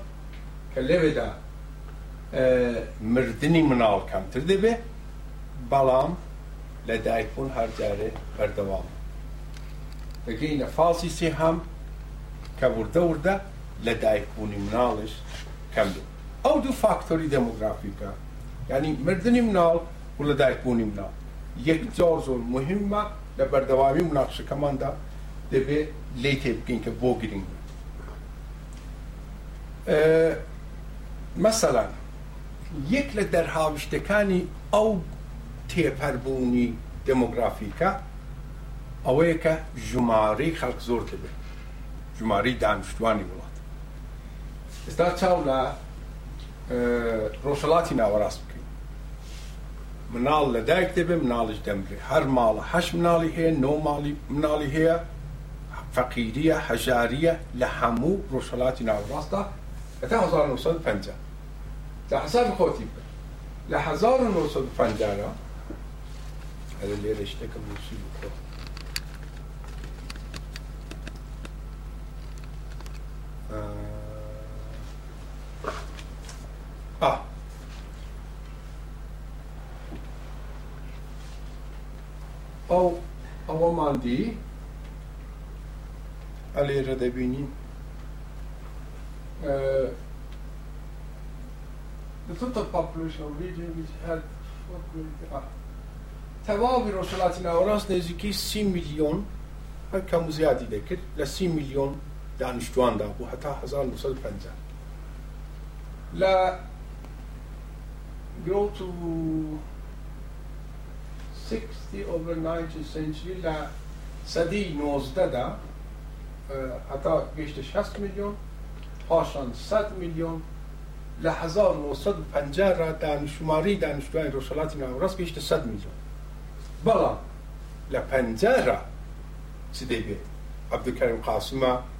کە لەوێدا مردنی منداڵ کەمتر دەبێت بەڵام لە دایکبوون هەر جارێ بەردەوام دەگەینە فازی سێهەم کە وردە وردە لە دایکبوونی مناڵش کەم دێت ئەو دوو فاکتۆری دێمۆگرافیکە ینی مردنی مناڵ و لەدایک بوونی مناڵ یەک زۆر زۆر موهیمە لە بەردەوامی مناقشەکەماندا دەبێ لێی تێبگەین کە بۆ گرینگە مەسەلەن یەک لە دەرهاویشتەکانی ئەو تێپەربوونی دێمۆگرافیکە ئەوەیە کە ژمارەی خەڵک زۆر دەبێت ژمارەی دانیشتوانی وڵات ئێستا چاو لە ڕۆژهەڵاتی ناوەڕاست مناڵ لە دایک دەبێ مناڵیش دەمرێ هەر ماڵە هەشت مناڵی هەیە نۆ ماڵی مناڵی هەیە فەقیریە هەژاریە لە هەموو ڕۆژهەڵاتی ناوەڕاستدا هەتا 1950 لە حسابی خۆتی بکە لە 1950 دا ئەرە لێرە شتێکم نووسی بکە ئا ئەو ئەوەمان دی ئەلێرە دەبینین تەواوی ڕۆژهەڵاتی ناوەڕاست نێزیکەی سی میلیۆن هەر کەم و زیادی دەکرد لە سی میلیۆن دانیشتواندا بوو هەتا 1950 لە گرۆت و سیکستی ئۆڤەر ناینتین سێنچری لە سەدی نۆزدەدا هەتا گەیشتە شەست ملیۆن پاشان سەد ملیۆن لە هەزار و نۆ سەد و پەنجا را دانشوماری دانیشتوانی ڕۆژهەڵاتی ناوەڕاست گەیشتە سەد ملیۆن بەڵام لە پەنجا را چ دەیبێت عەبدولکەریم قاسمە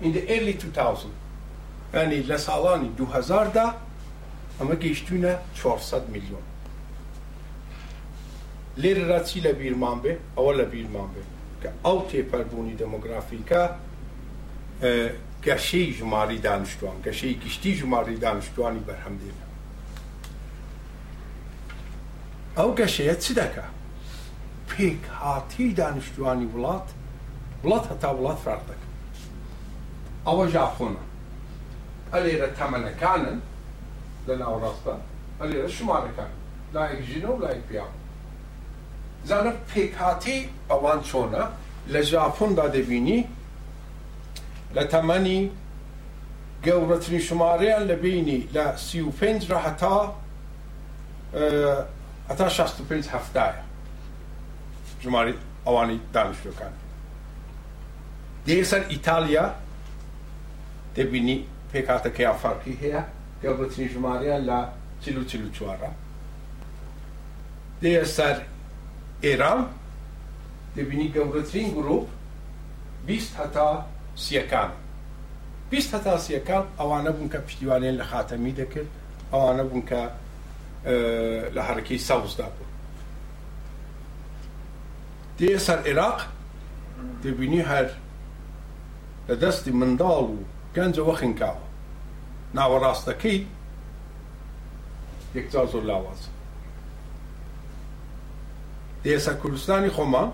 In the early two thousand یانی لە ساڵانی دوو هەزار دا ئەمە گەیشتووینە چوار سەد ملیۆن. لێرەدا چی لە بیرمان بێ؟ ئەوە لە بیرمان بێ کە ئەو تێپەربوونی دێمۆگرافیکە گەشەی ژمارەی دانیشتووان، گەشەی گشتی ژمارەی دانیشتووانی بەرهەم دێنێ. ئەو گەشەیە چ دەکا؟ پێکهاتەی دانیشتوانی وڵات وڵات هەتا وڵات فەرق دەکەن ئەوە ژاپۆنە ئەلێرە تەمەنەکانن لە ناوەڕاستە ئەلێرە شمارەکان لایەک ژنە و لایەک پیاوە زانە پێکهاتەی ئەوان چۆنە لە ژاپۆندا دەبینی لە تەمەنی گەورەترین شمارەیان لە بینی لە سی و پێنج رە هەتا هەتا شەست و پێنج هەفتایە ژمارەی ئەوانەی دانیشتووەکان دێ سەر ئیتالیا دەبینی پێکاتەکەیان فەرقی هەیە گەورەترین ژمارەیان لە چل و چل و چوارە دێ سەر ئێران دەبینی گەورەترین گرروپ بیست هەتا سیەکان بیست هەتا سیەکان ئەوانە بوون کە پشتیوانیان لە خاتەمی دەکرد ئەوانە بوون کە لە حەرەکەی سەوزدا بوون. دێیە سەر عێراق، دەبینی هەر لە دەستی منداڵ و گەنجەوە خنکاوە. ناوەڕاستەکەی یەکجار زۆر لاوازە. دێیە سەر کوردستانی خۆمان،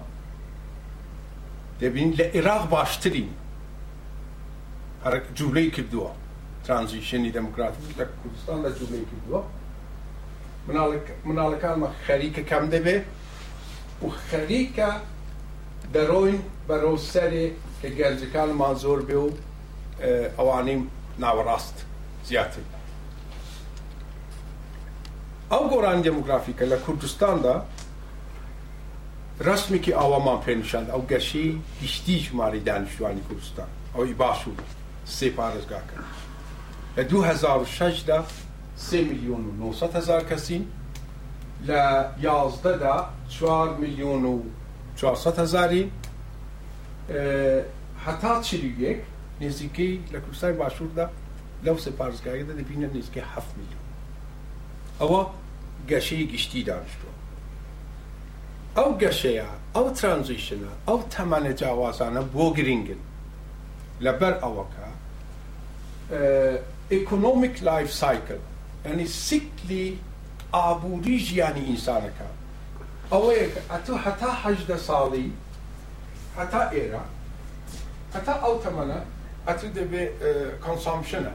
دەبینی لە عێراق باشترین. عەرەک جولەی کردووە ترانزیشنی دێموکراتیک لە کوردستاندا جولەی کردووە مناڵەکانمان خەریکە کەم دەبێ و خەریکە دەرۆین بەرەو سەرێ کە گەنجەکانمان زۆر بێ و ئەوانەی ناوەڕاست زیاتر ئەو گۆرانی دێموگرافیکە لە کوردستاندا رەسمێکی ئاوامان پێ نیشاند، ئەو گەشەی گشتیی ژمارەی دانیشتووانی کوردستان، ئەوەی باشوور بوو، سێ پارێزگا کە لە دوو هەزار و شەش دا سێ ملیۆن و نۆ سەد هەزار کەسین، لە یازدە دا چوار ملیۆن و چوار سەد هەزارین، هەتا چل و یەک نێزیکەی لە کوردستانی باشووردا لەو سێ پارێزگایەدا دەبینە نێزیکەی حەفت ملیۆن. ئەوە گەشەی گشتی دانیشتووە. ئەو گەشەیە، ئەو ترانزیشنە، ئەو تەمەنە جیاوازانە بۆ گرینگن؟ لەبەر ئەوەکە ئیکۆنۆمیک لایف سایکل، یانی سیکلی ئابووری ژیانی ئینسانەکە ئەوەیە کە ئەتوو هەتا هەژدە ساڵی، هەتا ئێرە، هەتا ئەو تەمەنە ئەتوو دەبێ کۆنسۆمشنە،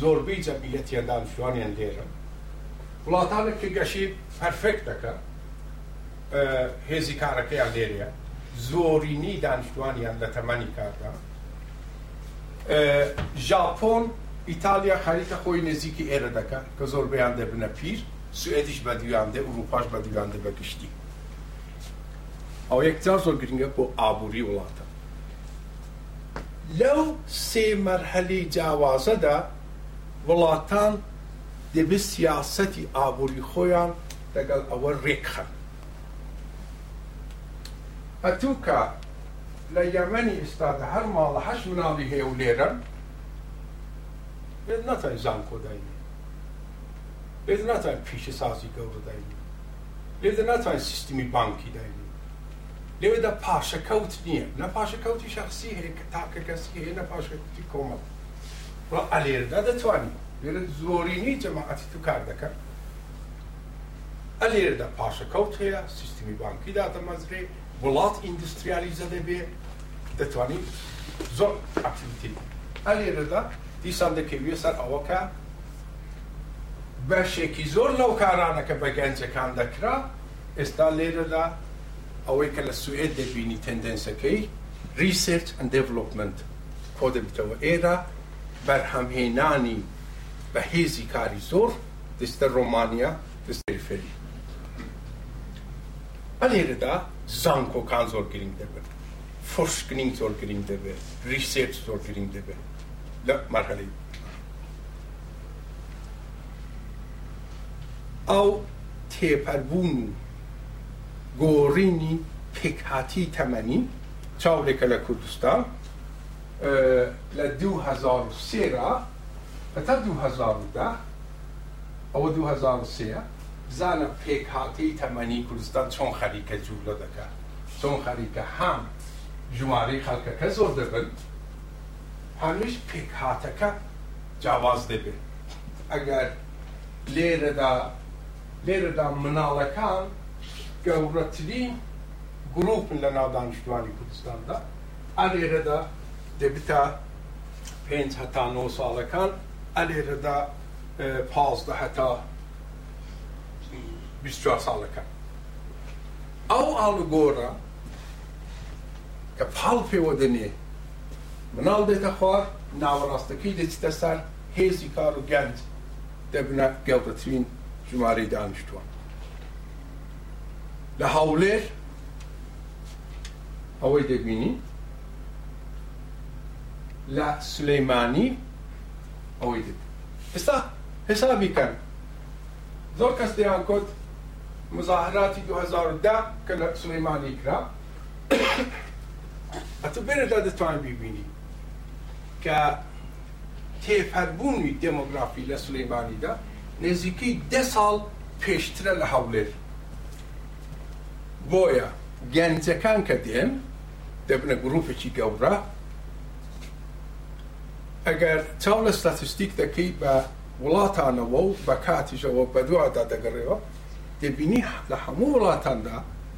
زۆربەی جەمعیەتیان دانیشتوانیان لێرەن وڵاتانێک کە گەشی پەرفێکت دەکەن هێزی کارەکەیان لێرەیە زۆرینەی دانیشتوانیان لە تەمەنی کاردا ژاپۆن ئیتالیا خەریکە خۆی نزیکی ئێرە دەکە کە زۆربەیان دەبنە پیر سوئدیش بەدویان دێ ئوروپاش بەدویان دێ بە گشتی ئەو یەکجار زۆر گرنگە بۆ ئابووری وڵاتە لەو سێ مەرحەلەی جیاوازەدا وڵاتان دەبێت سیاسەتی ئابووری خۆیان لەگەڵ ئەوە رێکخەن. پەتووکە لە یەمەنی ئێستادا هەر ماڵە هەشت مناڵی هەیە و لێرە بێت ناتوانێت زانکۆ داینێت، بێت ناتوانێت پیشەسازی گەورە داینێت، بێت ناتوانێت سیستمی بانکی داینێت. لەوێدا پاشەکەوت نییە، نە پاشەکەوتی شەخسی هەیە کە تاکەکەسی هەیە، نە پاشەکەوتی کۆمەڵ و ئەلێرەدا دەتوانی لێرە زۆرینەی جەماعەتی تو کار دەکەن، ئەلێرەدا پاشەکەوت هەیە، سیستمی بانکی دادەمەزرێ، وڵات ئیندوستریالیزە دەبێ، دەتوانی زۆر ئەکتیڤیتی بکەی. ئەلێرەدا دیسان دەکەویە سەر ئەوە کە بەشێکی زۆر لەو کارانە کە بە گەنجەکان دەکرا، ئێستا لێرەدا ئەوەی کە لە سوئێد دەبینی تێندێنسەکەی ڕیسێرچ ئەند دێڤڵۆپمێنت کۆ دەبیتەوە ئێرە بەرهەمهێنانی بە هێزی کاری زۆر دەچیتە ڕۆمانیا دەچیتە پێریفێری ئە لێرەدا زانکۆکان زۆر گرینگ دەبن فۆرشکنینگ زۆر گرینگ دەبێت ڕیسێرچ زۆر گرینگ دەبێت لە مەرحەلەی ئەو تێپەربوون و گۆڕینی پێکهاتەی تەمەنی چاولێکە لە کوردستان لە دوو هەزار و سێ را هەتا دوو هەزار و دە، ئەوە دوو هەزار و سێ ە، بزانە پێکهاتەی تەمەنی کوردستان چۆن خەریکە جوولە دەکات، چۆن خەریکە هەم ژمارەی خەڵکەکە زۆر دەبن، هەمیش پێکهاتەکە جیاواز دەبێت ئەگەر لێرەدا لێرەدا مناڵەکان گەورەترین گروپن لە ناو دانیشتوانی کوردستاندا ئەلێرەدا دەبتە پێنج هەتا نۆ ساڵەکان ئەلێرەدا پازدە هەتا بیست چوار ساڵەکان ئەو ئاڵوگۆرە کە پاڵ پێوە دەنێ مناڵ دێتە خوار، ناوەڕاستەکەی دەچێتە سەر هێزی کار و گەنج دەبنە گەورەترین ژمارەی دانیشتووان لە هەوڵێر ئەوەی دەبینین لە سلەیمانی ئەوەی دەبین ئێستا حسابی کەن زۆر کەس دەیان کۆت مزاهراتی 2010 کە لە سلەیمانی کرا ئەتوو بێنەدا دەتوانن بیبینی کە تێپەربوونی دێمۆگرافی لە سولەیمانیدا نێزیکەی دە ساڵ پێشترە لە هەوڵێر بۆیە گەنجەکان کە دێن دەبنە گروپێکی گەورە ئەگەر چاو لە ستاتستیک دەکەی بە وڵاتانەوە و بە کاتیشەوە بەدوادا دەگەڕێەوە دەبینی لە هەموو وڵاتاندا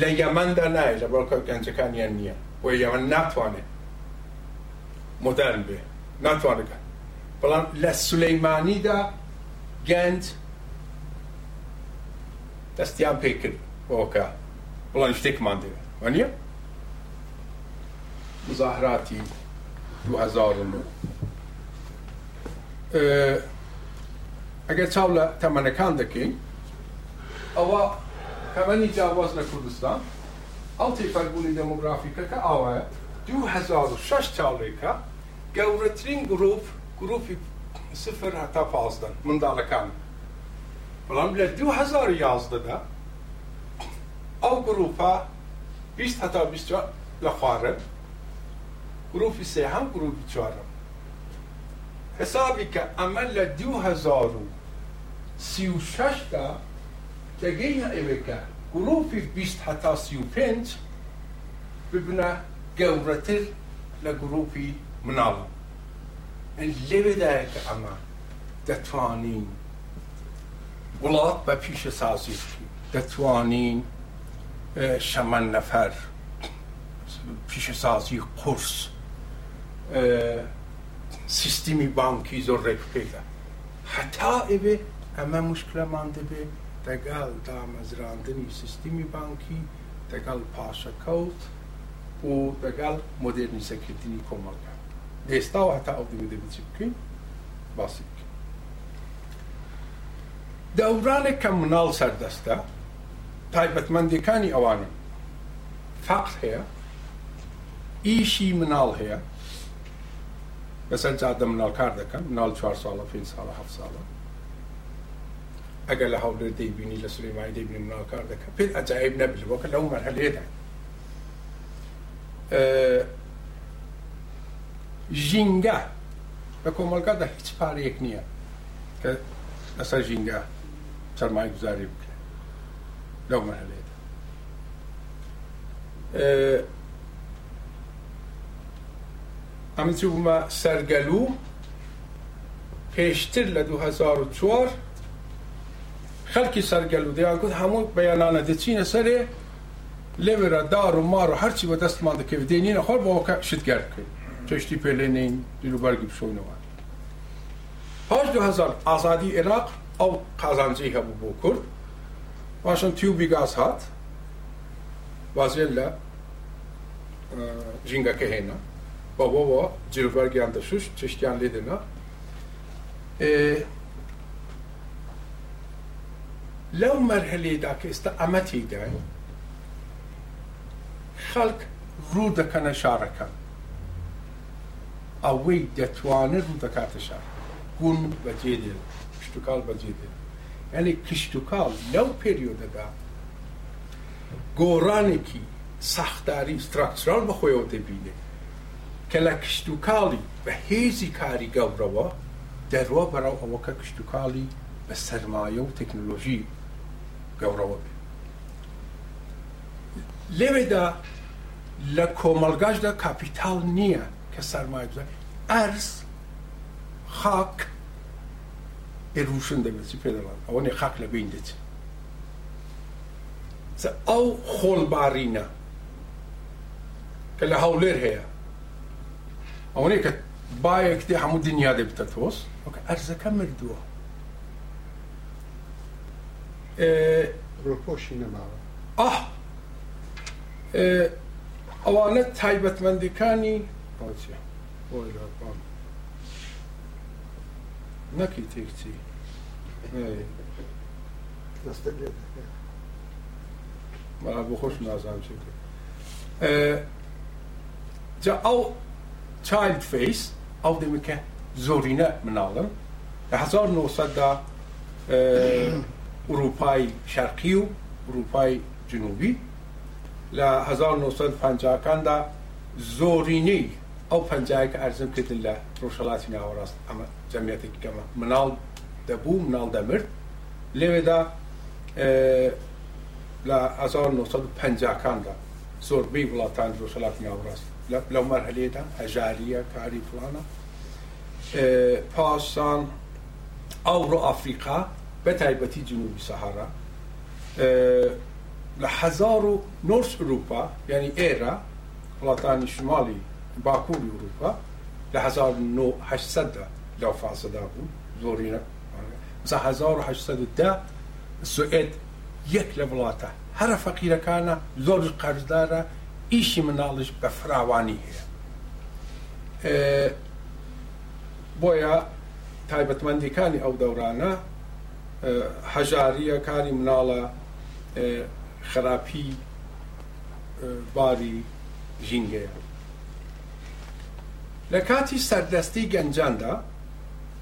لە یەمەندا نایە لە بەرکەوت گەنجەکانیان نیە بۆیە یەمەن ناتوانێ مۆدێرن بێ ناتوانگە بەڵام لە سولەیمانیدا گەنج دەستیان پێ کرد بۆکە بڵێن شتێکمان دەوێت وەنیە مزاهراتی 2009 ئەگەر چاو لە تەمەنەکان دەکەین ئەوا تەمەنی جیاواز لە کوردستان ئەو تێپەربوونی دێمۆگرافیکەکە ئاوایە. دوو هەزار و شەش چاوریکە گەورەترین گروپ گروپی سفر هەتا پازدە منداڵەکانن بەڵام لە دوو هەزار و یازدە دا ئەو گروپە بیست هەتا بیست و چوار لە خوارن گروپی سێهەم گروپی چوارەم حسابی کە ئەمە لە دوو هەزار و سی و شەش دا دەگەینە ئەوێ کە گروپی بیست هەتا سی و پێنج ببنە گەورەتر لە گروپی مناڵ لەوێدایە کە ئەمە دەتوانین وڵات بە پیشەسازی بکەین دەتوانین شەمەن نەفەر پیشەسازی قورس سیستمی بانکی زۆر ڕێکوپێکە هەتا ئەبێ ئەمە مشکلەمان دەبێ دەگەڵ دامەزراندنی سیستمی بانکی دەگەڵ پاشەکەوت و دەگەڵ مۆدێرنیزەکردنی کۆمەڵگا لێستاوە هەتا ئەو دەبێ دەبێت چی بکەین باسی بکەین دەورانێک کە مناڵ سەردەستە تایبەتمەندەکانی ئەوانە فەقر هەیە ئیشی مناڵ هەیە لەسەر جادە مناڵ کار دەکەن مناڵی چوار ساڵە پێنج ساڵە هەفت ساڵە ئەگەر لە هەوڵێ دەیبینی لە سلێمانی دەبینی مناڵ کار دەکەن پێت ئەجایب نەبێت وەکە لەو مەرحەلێدا ژینگە لە کۆمەلگادا هیچ پارەیەک نییە کە لەسەر ژینگە سەرمای گوزاری بکرێت لەو مەرحەلێدا ئەمن چووبوومە سەر گەلو پێشتر لە دوو هەزار و چوار خەلکی سەر گەلو دەیان گوت هەموو بەیانانە دەچینە سەرێ لەوێرا دار و مار و هەرچی بە دەستمان دەکەوێت دێنینە خۆر بۆ ئەوکە شت گەر بکەین چێشتی پێ لێ نەین جل و بەرگی بشۆینەوە پاش دوو هەزار ئازادی عێراق ئەو قازانجی هەبوو بۆ کورد پاشان تیوبی گاز هات وازیان لە ژینگەکە هێنا بەوەوە جلوبەرگیان دەشوشت چشتیان لێ دەنا لەو مەرحەلەیەدا کە ئێستا ئەمە تێداین خەڵک ڕوو دەکەنە شارەکە ئەوەی دەتوانێت ڕوو دەکاتە شار گون بەجێ دێن کشتتوکاڵ بەجێ دێن یعنی کشتتوکاڵ لەو پێریۆدەدا گۆڕانێکی ساختاری و ستراکچراڵ بە خۆیەوە دەبینێت کە لە کشتوکاڵی بە هێزی کاری گەورەوە دەروا بەرەو ئەوەکە کشتوکاڵی بە سەرمایە و تەکنۆلۆژی گەورەوە بێت لەوێدا لە کۆمەڵگاشدا کاپیتاڵ نییە کە سەرمایە بزانێت ئەرز خاک ئێروشن دەبێت چی پێ دەڵێن ئەوەنێ خاک لە بین دەچێت چ ئەو خۆڵبارینە کە لە هەولێر هەیە ئەوەنەیە کە بایەک دێ هەموو دنیا دێ بتە تۆز وەکە ئەرزەکە مردووە
ڕۆپۆشی نەماوە
ئاه ئەوانە تایبەتمەندەکانی باوچێ بۆی لەپام نەکی تێکچی بەڵا بۆ خۆشم نازانم چی بکەم جا ئەو چایلد فەیس ئەو دەمێک کە زۆرینە مناڵن لە 1970دا ئوروپای شەرقی و ئوروپای جنوبی لە 1950کاندا زۆرینەی ئەو پەنجایە کە ئەرزم کردن لە ڕۆژهڵاتی ناوەڕاست ئەمە جەمیەتێکی کەمە مناڵ دەبوو مناڵ دەمرد لەوێدا لە هەزار و نۆ سەد و پەنجا کاندا زۆربەی وڵاتانی ڕۆژهەڵاتی ناوەڕاست لەو مەرحەلەیەدا هەژارییە کاری فڵانە پاشان ئەوڕۆ ئەفریقا بە تایبەتی جنوبی سەهارا لە هەزار و نۆرس ئوروپا یعنی ئێرە وڵاتانی شماڵی باکووری ئوروپا لە 1970دا لەو فازەدا بوو زۆرینە سا هەزار و هەشت سەد و دە سوئێد یەک لە وڵاتە هەرە فەقیرەکانە زۆرش قەرزدارە ئیشی مناڵیش بە فراوانی هەیە بۆیە تایبەتمەندیکانی ئەو دەورانە هەژاریە کاری مناڵە خراپی باری ژینگەیە لە کاتی سەردەستی گەنجاندا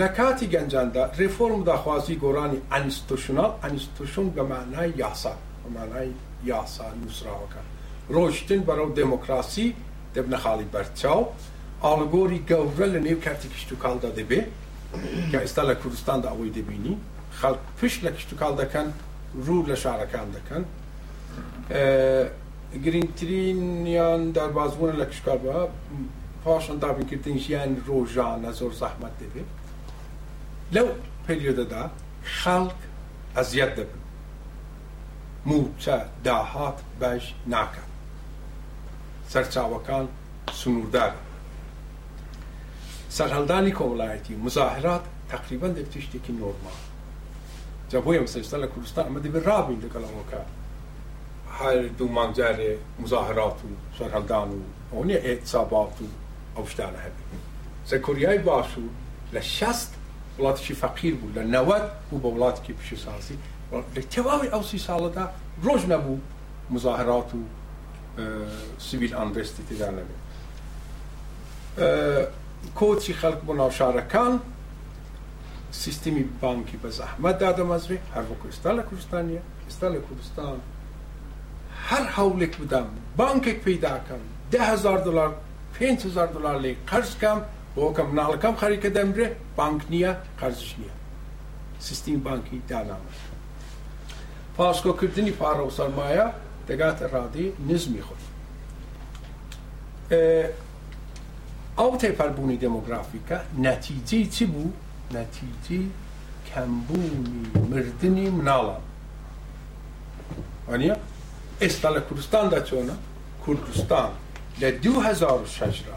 لە کاتی گەنجاندا ریفۆرم داخوازی گۆرانی ئەنستتوشناڵ، ئەنستتوشن بە مانای یاسا، بە مانای یاسا نووسراوەکە، رۆیشتن بەرەو دێمۆکڕاسی دەبنە خاڵی بەرچاو، ئاڵوگۆری گەورە لە نێو کەرتی کشتوکاڵدا دەبێ، کە ئێستا لە کوردستاندا ئەوەی دەبینین، خەڵک پشت لە کشتوکاڵ دەکەن، روو لە شارەکان دەکەن. گرنگترینیان دەربازبوونە لە کشکابا پاشان دابینکردنی ژیانی ڕۆژانە زۆر زەحمەت دەبێت لەو پەریۆدەدا خەڵک ئەزیەت دەبن مووچە داهات بەش ناکات سەرچاوەکان سنووردارن سەرهەڵدانی کۆمەڵایەتی و مزاهرات تەقریبەن دەبێتە شتێکی نۆرماڵ. جا بۆیە ئەم سێ شتە لە کوردستان ئەمە دەبێ ڕابین لەگەڵ ئەوە کە هەر دوو مانگ جارێ مزاهرات و سەرهەڵدان و ئەوە نیە ئێتسابات و ئەو شتانە هەبێت سە کوریای باش و لە شەست وڵاتیکی فەقیر بوو لە نەوەد بوو بە وڵاتیکی پیشەسازی لە تەواوی ئەو سی ساڵەدا ڕۆژ نەبوو مزاهرات و سیویل ئەنرستی تێدا نەبێت کۆچی خەڵک بۆ ناوشارەکان سیستمی بانکی بە زەحمەت دادەمەزرێ هەر وەکو ئێستا لە کوردستان نیە ئێستا لە کوردستان هەر هەوڵێک بدەم بانکێک پەیداکەم ده هزار دلار پێنج هزار دلار لێ قەرز کەم بۆکە مناڵەکەم خەریکە دەمرێ بانک نییە قەرزش نییە سیستمی بانکی دانامەش پاسکۆکردنی پاڕە و سەرمایە دەگاتە ڕادی نزمی خۆی ئەو تێپەربوونی دێمۆگرافیکە نەتیجەی چ بوو؟ نەتیجەی کەمبوونی مردنی مناڵان وانە ئێستا لە کوردستاندا چۆنە کوردستان لە 2006 را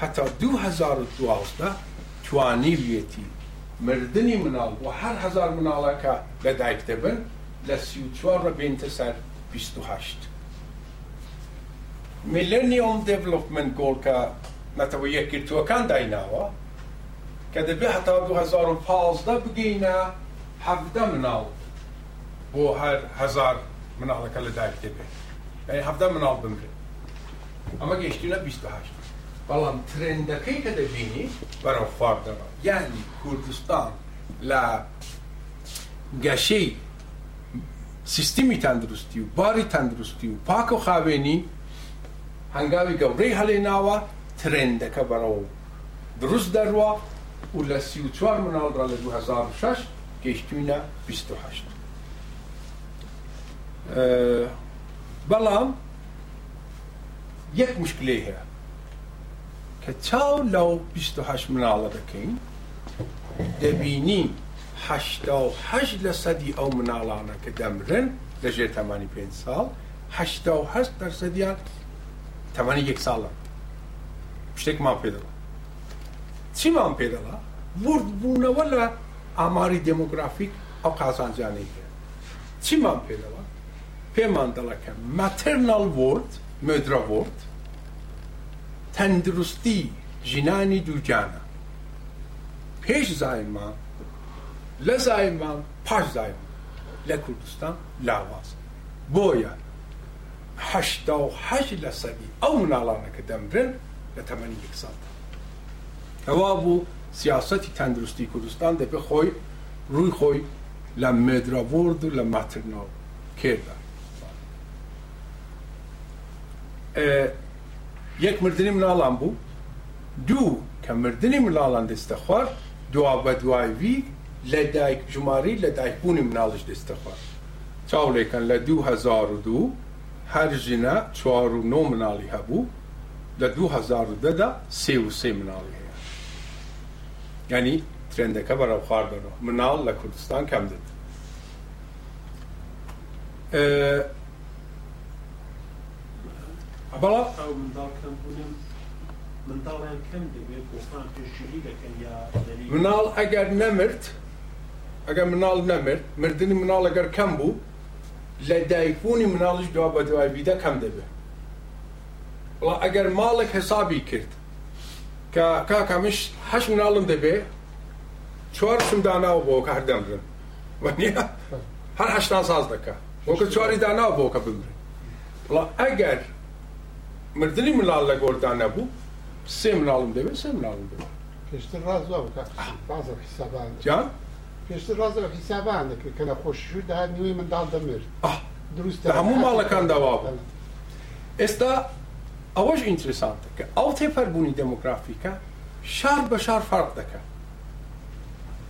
هەتا 2012 توانیویەتی مردنی مناڵ بۆ هەر هزار مناڵەکە لە دایک دەبن لە 34 را بێنتە سەر 28 میلێنیۆم دێڤلۆپمێنت گۆڵ کە نەتەوە یەکگرتووەکان دایناوە کە دەبێ هەتا دوو هەزار و پازدە بگەینە حەڤدە مناڵ بۆ هەر هەزار مناڵەکە لە دایک دەبێت یانی حەڤدە مناڵ بمرن ئەمە گەیشتوینە بیست و هەشت بەڵام ترێندەکەی کە دەبینی بەرەو خوار دەڕۆ یانی کوردستان لە گەشەی سیستمی تەندروستی و باری تەندروستی و پاک و خاوێنی هەنگاوی گەورەی هەلێناوە، ترێندەکە بەرەو دروست دەروە و لە سی و چوار مناڵدا لە دوو هەزار و شەش گەیشتووینە بیست و هەشت. بەڵام یەک مشکلەی هەیە کە چاو لەو بیست و هەشت مناڵە دەکەین دەبینین حەشتا و هەشت لە سەدی ئەو مناڵانە کە دەمرن لە ژێر تەمانی پێنج ساڵ حەشتا و هەشت لە سەدیان تەمانی یەک ساڵە شتێکمان پێ دەڵا چیمان پێ دەڵا وردبوونەوە لە ئاماری دێمۆگرافیک ئەو قازانجانەی هەیە چیمان پێ دەڵا پێمان دەڵەکە ماترناڵ ورد مدرە ورد تەندروستی ژینانی دووجانە پێش زاین مانگ، لە زاین مانگ، پاش زاین مانگ لە کوردستان لاوازە. بۆیە هەشتا و هەشت لە سەدی ئەو مناڵانە کە دەمرن لە تەمەنی یەک ساڵدان. کەوا بوو سیاسەتی تەندروستی کوردستان دەبێ خۆی رووی خۆی لە مێدرابۆرد و لە ماترنۆ کێردا بکات. یەک مردنی مناڵان بوو دوو کە مردنی مناڵان دەچتە خوار دوابەدوای وی لە دایک ژمارەی لە دایک بوونی مناڵیش دەچتە خوار چاو لێکەن لە دوو هەزار و دوو هەر ژنە چوار و نۆ مناڵی هەبوو لە دوو هەزار و دە دا سێ و سێ مناڵی هەیە یانی ترێندەکە بەرەو خوار دەرۆ مناڵ لە کوردستان کەم دێت. مناڵ ئەگەر نەمرد ئەگەر مناڵ نەمرد مردنی مناڵ ئەگەر کەم بوو لە دایکبوونی مناڵیش دوا بە دوای بیدە کەم دەبێت وڵا ئەگەر ماڵێک حسابی کرد کە کاکەمش هەش مناڵم دەبێ چوارشم داناوە بۆ کە هەردەمرن وەنیە هەر هەشتا ساز دەکا وەکە چواری داناو بۆکە بمرێ بڵا ئەگەر مردنی مناڵ لە گۆردا نەبوو سێ مناڵم دەبێت سێ مناڵم دەبێت
پێشتر ڕاز وا بکە بازە حیسابان
جان
پێشتر ڕازە حیسابان دەکرد کە لە خۆشیشور داهات نیوەی منداڵ دەمرد دروست
لە هەموو ماڵەکان داوا بوو ئێستا ئەوەش ئینترسانتە کە ئەو تێپەربوونی دەموگرافیکە شار بە شار فەرق دەکات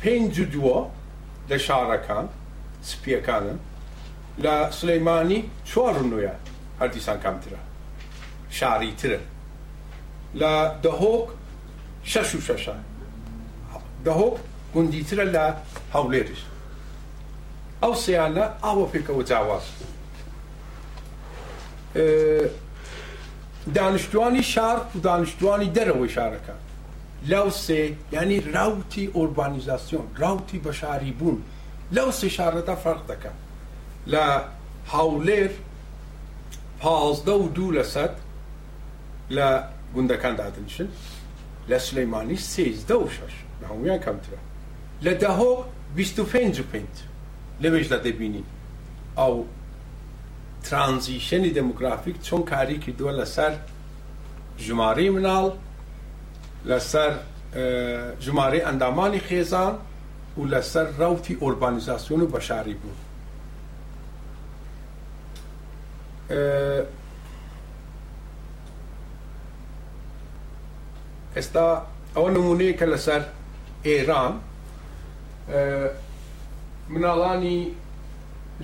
پێنج و دووە لە شارەکان سپیەکانن لە سلەیمانی چوار و نوێ هەردیسان کامترە شاری ترن لە دەهۆک شەش و شەشە دەهۆک گوندیترە لە هەولێریش ئەو سیانە ئاوە پێکەوە جاواز دانشتوانی شار و دانشتوانی دەرەوەی شارەکە لەو سێ یانی راوتی ئۆربانیزاسیۆن راوتی بەشاری بوون لەو سێ شارەدا فەرق دەکا لە هاولێر پازدە و دوو لە سەد لە گوندەکان دادنشن لە سلەیمانی سێزدە و شەش لە هەمویان کەمترە لە دهۆک بیست و پێنج و پێنج لەوێشدا دەبینین ئەو ترانزیشنی دێمۆگرافیک چۆن کاری کردووە لەسەر ژمارەی مناڵ، لەسەر ژمارەی ئەندامانی خێزان و لەسەر ڕەوتی ئۆربانیزاسیۆن و بەشاری بوون. ئێستا ئەوە نمونەیە کە لەسەر ئێران مناڵانی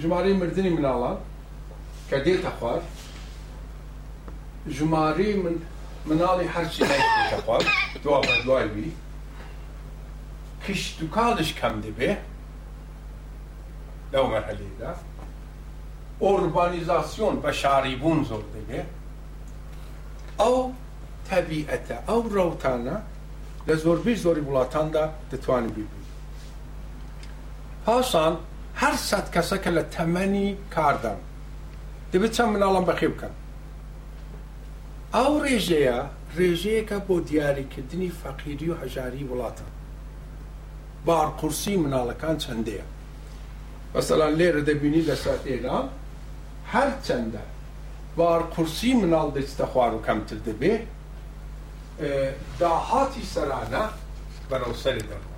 ژمارەی مردنی مناڵان کە دێتە خوار، ژمارەی مناڵی هەرچی دێتە خوار دوابەدوای بی، کشتوکاڵیش کەم دەبێ لەو مەرحەلەیەدا، ئۆربانیزاسیۆن بە شاریبوون زۆر دەبێ، ئەو تەبیئەتە، ئەو ڕەوتانە لە زۆربەی زۆری وڵاتاندا دەتوانن بیبنەوە. پاشان هەر سەد کەسە کە لە تەمەنی کاردان دەبێت چەند مناڵان بەخێو بکەن ئەو ڕێژەیە ڕێژەیەکە بۆ دیاریکردنی فەقیری و هەژاری وڵاتە بارقورسی مناڵەکان چەندەیە مەسەلان لێرە دەبینی لەسەر ئێران هەر چەندە بارقورسی مناڵ دەچتە خوار و کەمتر دەبێ داهاتی سەرانە بەرەو سەرێ دەبوو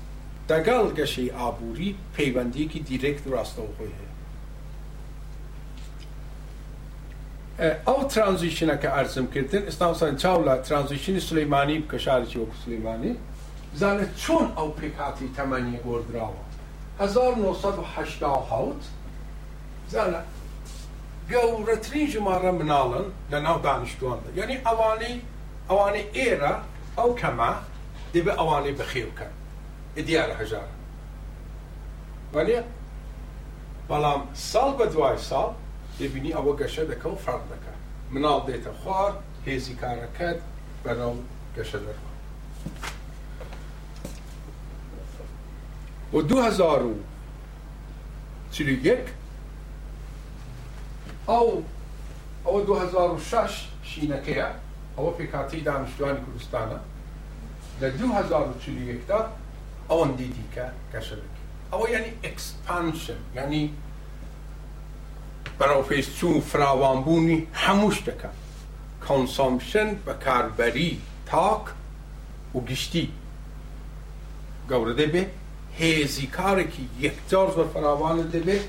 دەگەڵ گەشەی ئابووری پەیوەندییەکی دیرێکت و ڕاستەوخۆی هەیە. ئەو ترانزیشنە کە ئەرزم کردن، ئێستا مەسەلەن چاو لە ترانزیشنی سولەیمانی بکە، شارێکی وەکوو سولەیمانی، بزانە چۆن ئەو پێکهاتەی تەمەنی گۆڕدراوە، هەزار و نۆ سەد و هەشتا و حەوت، بزانە گەورەترین ژمارە مناڵن لەناو دانیشتوواندا، یانی ئەوانەی ئەوانەی ئێرە، ئەو کەمە دەبێ ئەوانەی بەخێو کەن ە دیارە هەژارن وەلێ بەڵام ساڵ بە دوای ساڵ دەبینی ئەوە گەشە دەکە و فەرق دەکا مناڵ دێتە خوار هێزی کارەکەت بەرەو گەشە دەروا بۆ دوو هەزار و چل و یەک ئەو ئەوە دوو هەزار و شەش شینەکەیە ئەوە پێکهاتەی دانیشتوانی کوردستانە لە دوو هەزار و چل و یەک دا ئەوەندەی دیکە گەشە دەکەیت ئەوە یانی ئێکسپانشن یانی بەرەو پێش چوون و فراوانبوونی هەموو شتەکە کۆنسۆمشن بەکاربەری تاک و گشتی گەورە دەبێ هێزی کارێکی یەکجار زۆر فراوانە دەبێت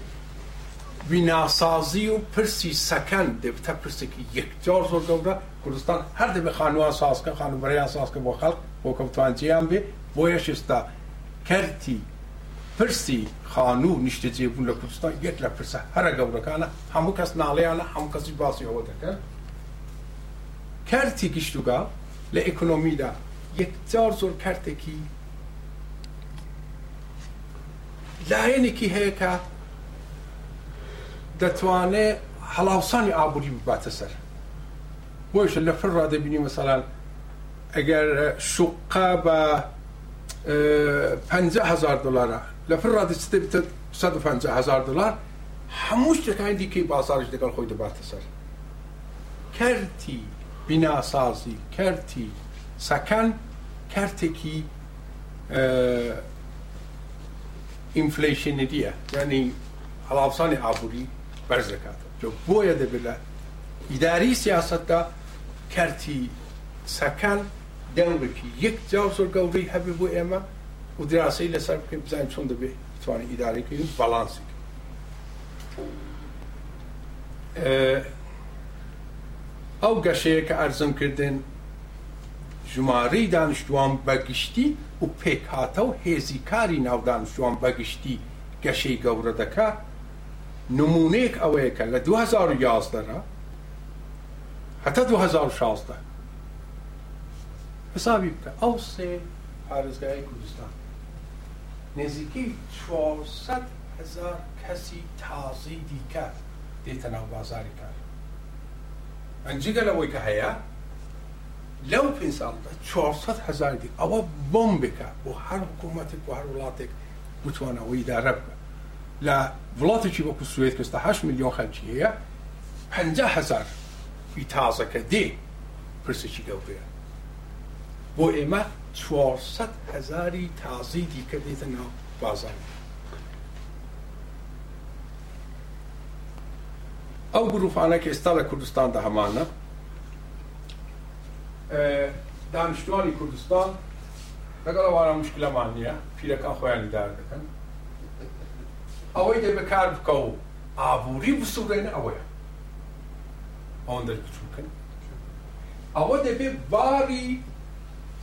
بیناسازی و پرسی سەکەن دەبتە پرسێکی یەک زۆر زۆر گەورە کوردستان هەر دەبێ خانوان ساز کە خانوبەرەیان ساز کە بۆ خەڵک بۆ کەم توانجیان بێ بۆیەش ئێستا کەرتی پرسی خانوو نیشتەجێ بوون لە کوردستان یەک لە پرسە هەرە گەورەکانە هەموو کەس ناڵێیانە هەموو کەسیش باسی ئەوە دەکەن کەرتی گشتوگا لە ئێکۆنۆمیدا یەک زۆر زۆر کەرتێکی لایەنێکی هەیە کە دەتوانێت هەڵاوسانی ئابووری بباتە سەر، بۆیشە لە فرڕا دەبینی مەسەلان ئەگەر شوققە بە پەنجا هەزار دۆلارە، لە فرڕا دەچێتە سەد و پەنجا هەزار دۆلار، هەموو شتەکانی دیکەی بازاڕیش لەگەڵ خۆی دەباتە سەر، کەرتی بیناسازی، کەرتی سەکەن، کەرتێکی. ئینفلەیشنریە یعنی هەڵاوسانی ئابووری بەرز دەکات بۆیە دەبێت لە ئیداری سیاستدا کەرتی سەکان دەنگێکی یەک جاو زۆر گەورەی هەبێ بۆ ئێمە و دراسی لەسەر بکەین بزان چۆن دەبێت توانی ئیدارێکی بەڵانسی ئەو گەشەیە کە ئەرزم کردن ژمارەی دانیشتووان بە گشتی و پێکهاتە و هێزی کاری ناو دانیشتووان بە گشتی گەشەی گەورە دەکات، نموونەیەک ئەوەیە کە لە دوو هەزار و یازدە را هەتا دوو هەزار و شازدە حسابی بکە ئەو سێ پارێزگای کوردستان نێزیکەی چوار سەد هەزار کەسی تازەی دیکە دێتە ناو بازاری کار، ئەنجگە لەوەی کە هەیە. لەو پێنج ساڵدا چوار سەد هەزار دی، ئەوە بۆمبێکە بۆ هەر حکوومەتێک و هەر وڵاتێک بتوان ئەوە ئیدارە بکا. لە وڵاتێکی وەکوو سوێد کە ستا هەشت میلیۆن خەلکی هەیە، پەنجا هەزار ی تازە کە دێ پرسێکی گەورەیە. بۆ ئێمە چوار سەد هەزاری تازەی دیکە دێتە ناو بازاڕ. ئەو گرووپانە کە ئێستا لە کوردستاندا هەمانە، دانیشتوانی کوردستان لەگەڵ ئەوانە مشکلەمان نییە، پیرەکان خۆیان ئیدارە دەکەن. ئەوەی دەبێ کار بکە و ئابووری بسوڕێنە ئەوەیە. ئەوەندەش بچووکن. ئەوە دەبێ باری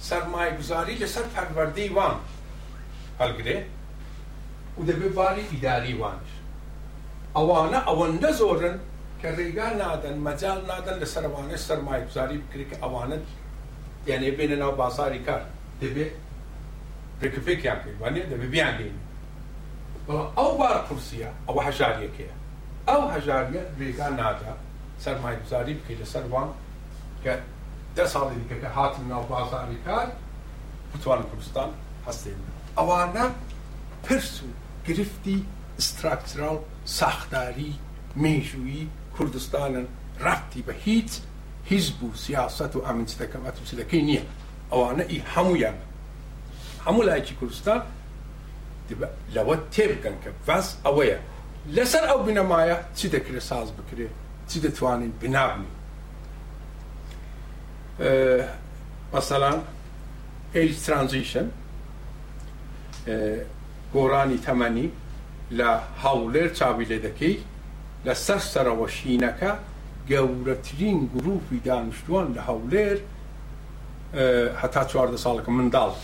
سەرمایەگوزاری لەسەر پەروەردەی وان هەڵگرێ. و دەبێت باری ئیداری وانیش ئەوانە ئەوەندە زۆرن کە ڕێگا نادەن مەجال نادەن لەسەر ئەوانە سەرمایەگوزاری بکرێت کە ئەوانە یانێ بێنە ناو بازاری کار دەبێت ڕێکەپێکیان بکەین وانە دەبێت بیانگەین بەڵام ئەو بار قورسیە ئەوە هەژاریەکەیە ئەو هەژاریە ڕێگا نادا سەرمایەگوزاری بکەیت لەسەر وان کە دە ساڵی دیکە کە هاتن ناو بازاری کار کوتوال کوردستان هەستێنن ئەوانە پرس و گرفتی ستراکچراڵ ساختاری مێژوویی کوردستانن رەبتی بە هیچ حیزب و سیاسەت و ئەمنچدەکەم ئەتوچدەکەی نیە ئەوانە ئی هەموویانە هەموو لایەکی کوردستان دبئ لەوە تێبگەن کە بەس ئەوەیە لەسەر ئەو بنەمایە چ دەکرێ ساز بکرێ چ دەتوانین بنابنین مەسەلان Age Transition، گۆڕانی تەمەنی، لە هەوڵێر چاوی لێ دەکەیت، لە سەر سەرەوە شینەکە، گەورەترین گرووپی دانیشتووان لە هەوڵێر هەتا چواردە ساڵەکە منداڵن،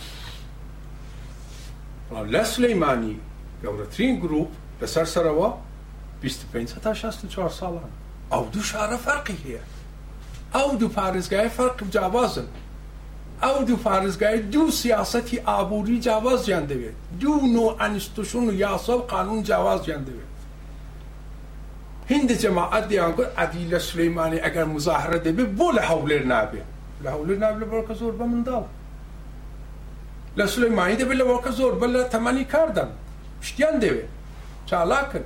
بەڵام لە سلێمانی گەورەترین گرووپ لە سەر سەرەوە بیست و پێنج هەتا شەست و چوار ساڵان، ئەو دوو شارە فەرقی هەیە. ئەو دوو پارێزگایە فەرق جیاوازن، ئەو دوو پارێزگایە دوو سیاسەتی ئابووری جیاوازیان دەوێت، دوو نوع ئەنستتوشن و یاسا و قانوون جیاوازیان دەوێت. هیندە جەماعەت دەیانگوت ئەدی لە سلیمانی ئەگەر موزاهرە دەبێت بۆ لە هەولێر نابێت؟ لە هەولێر نابێت لەبەرئەوەکە زۆربە منداڵن، لە سلیمانی دەبێت لەبەرئەوەکە زۆربە لە تەمەنی کاردان، شتیان دەوێت چالاکن.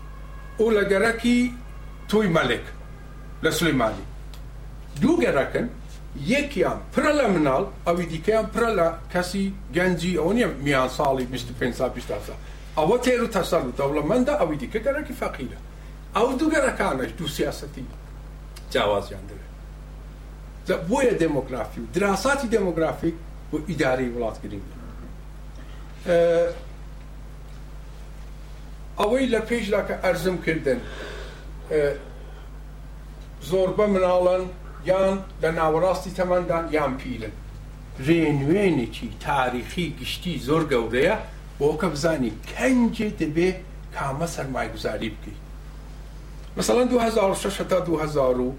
و لە گەڕەکی توی مەلک لە سلیمانی. دوو گەڕەکن، یەکیان پرە لە مناڵ، ئەوی دیکەیان پرە لە کەسی گەنجی، ئەوە نیە میان ساڵی بیست و پێنج تا بیست و حەفت ساڵ، ئەوە تێر و تەسەل و دەوڵەمەندە، ئەوی دیکە گەڕەکی فەقیرە. ئەو دوو گەڕەکانەش دوو سیاسەتی جیاوازیان دەوێت. جا بۆیە دێمۆگرافی و دراساتی دێمۆگرافیک بۆ ئیدارەی وڵات گرنگە. ئەوەی لە پێشدا کە ئەرزم کردن زۆربە مناڵن یان لە ناوەراستی تەمەندان یان پیرن. رێنوێنێکی تاریخی گشتی زۆر گەورەیە بۆ کە بزانی کەنجێ دەبێ کامە سەرمایەگوزاری بکەی مەسەڵەن دوو هەزار و شەش هەتا دوو هەزار و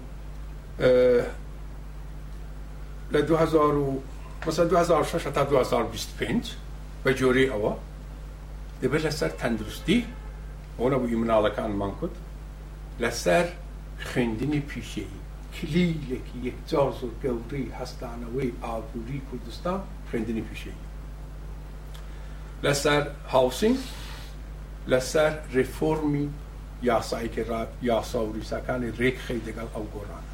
لە دوو هەزار و مەسەڵەن دوو هەزار و شەش هەتا دوو هەزار و بیست و پێنج بە جۆرەی ئەوە دەبێت لەسەر تەندروستی بۆ نەبووی مناڵەکانمان کوت لەسەر خوێندنی پیشەیی کلیلێکی یەکجار زۆر گەورەی هەستانەوەی ئابووری کوردستان خوێندنی پیشەیی لەسەر هاوسین لەسەر ریفۆرمی یاسایکە یاسا و ریساکانی رێکخی دەگەڵ ئەو گۆڕانە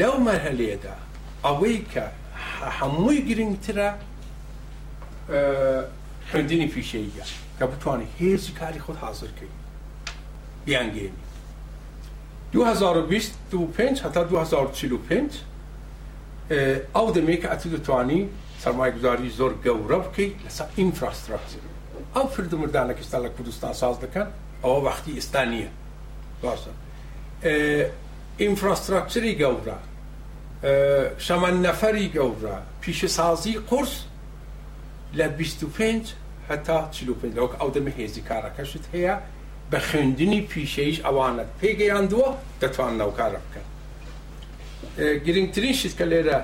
لەو مەرهەلەیەدا ئەوەی کە هەمووی گرنگترە خوێندنی پیشەییە کە بتوانیت هێزی کاری خۆت حازر کەیت بیانگەێنی 2025 هەتا 2045 ئەو دەمێک کە ئەتو دەتوانی سەرمای گوزاری زۆر گەورە بکەیت لەسەر ئینفراستراکتر ئەو فردمردانە کەستا لە کوردستان ساز دەکەن ئەوە وەختی ئێستا نییە باشە ئینفراستراکچری گەورە، شەمەندەفەری گەورە، پیشەسازی قورس لە بیست و پێنج هەتا چل و پێنج لەوەک ئەودەمە هێزی کارەکەشت هەیە بە خوێندنی پیشەیش ئەوانەت پێ گەیاندووە دەتوانن ئەو کارە بکەن گرنگترین شت کە لێرە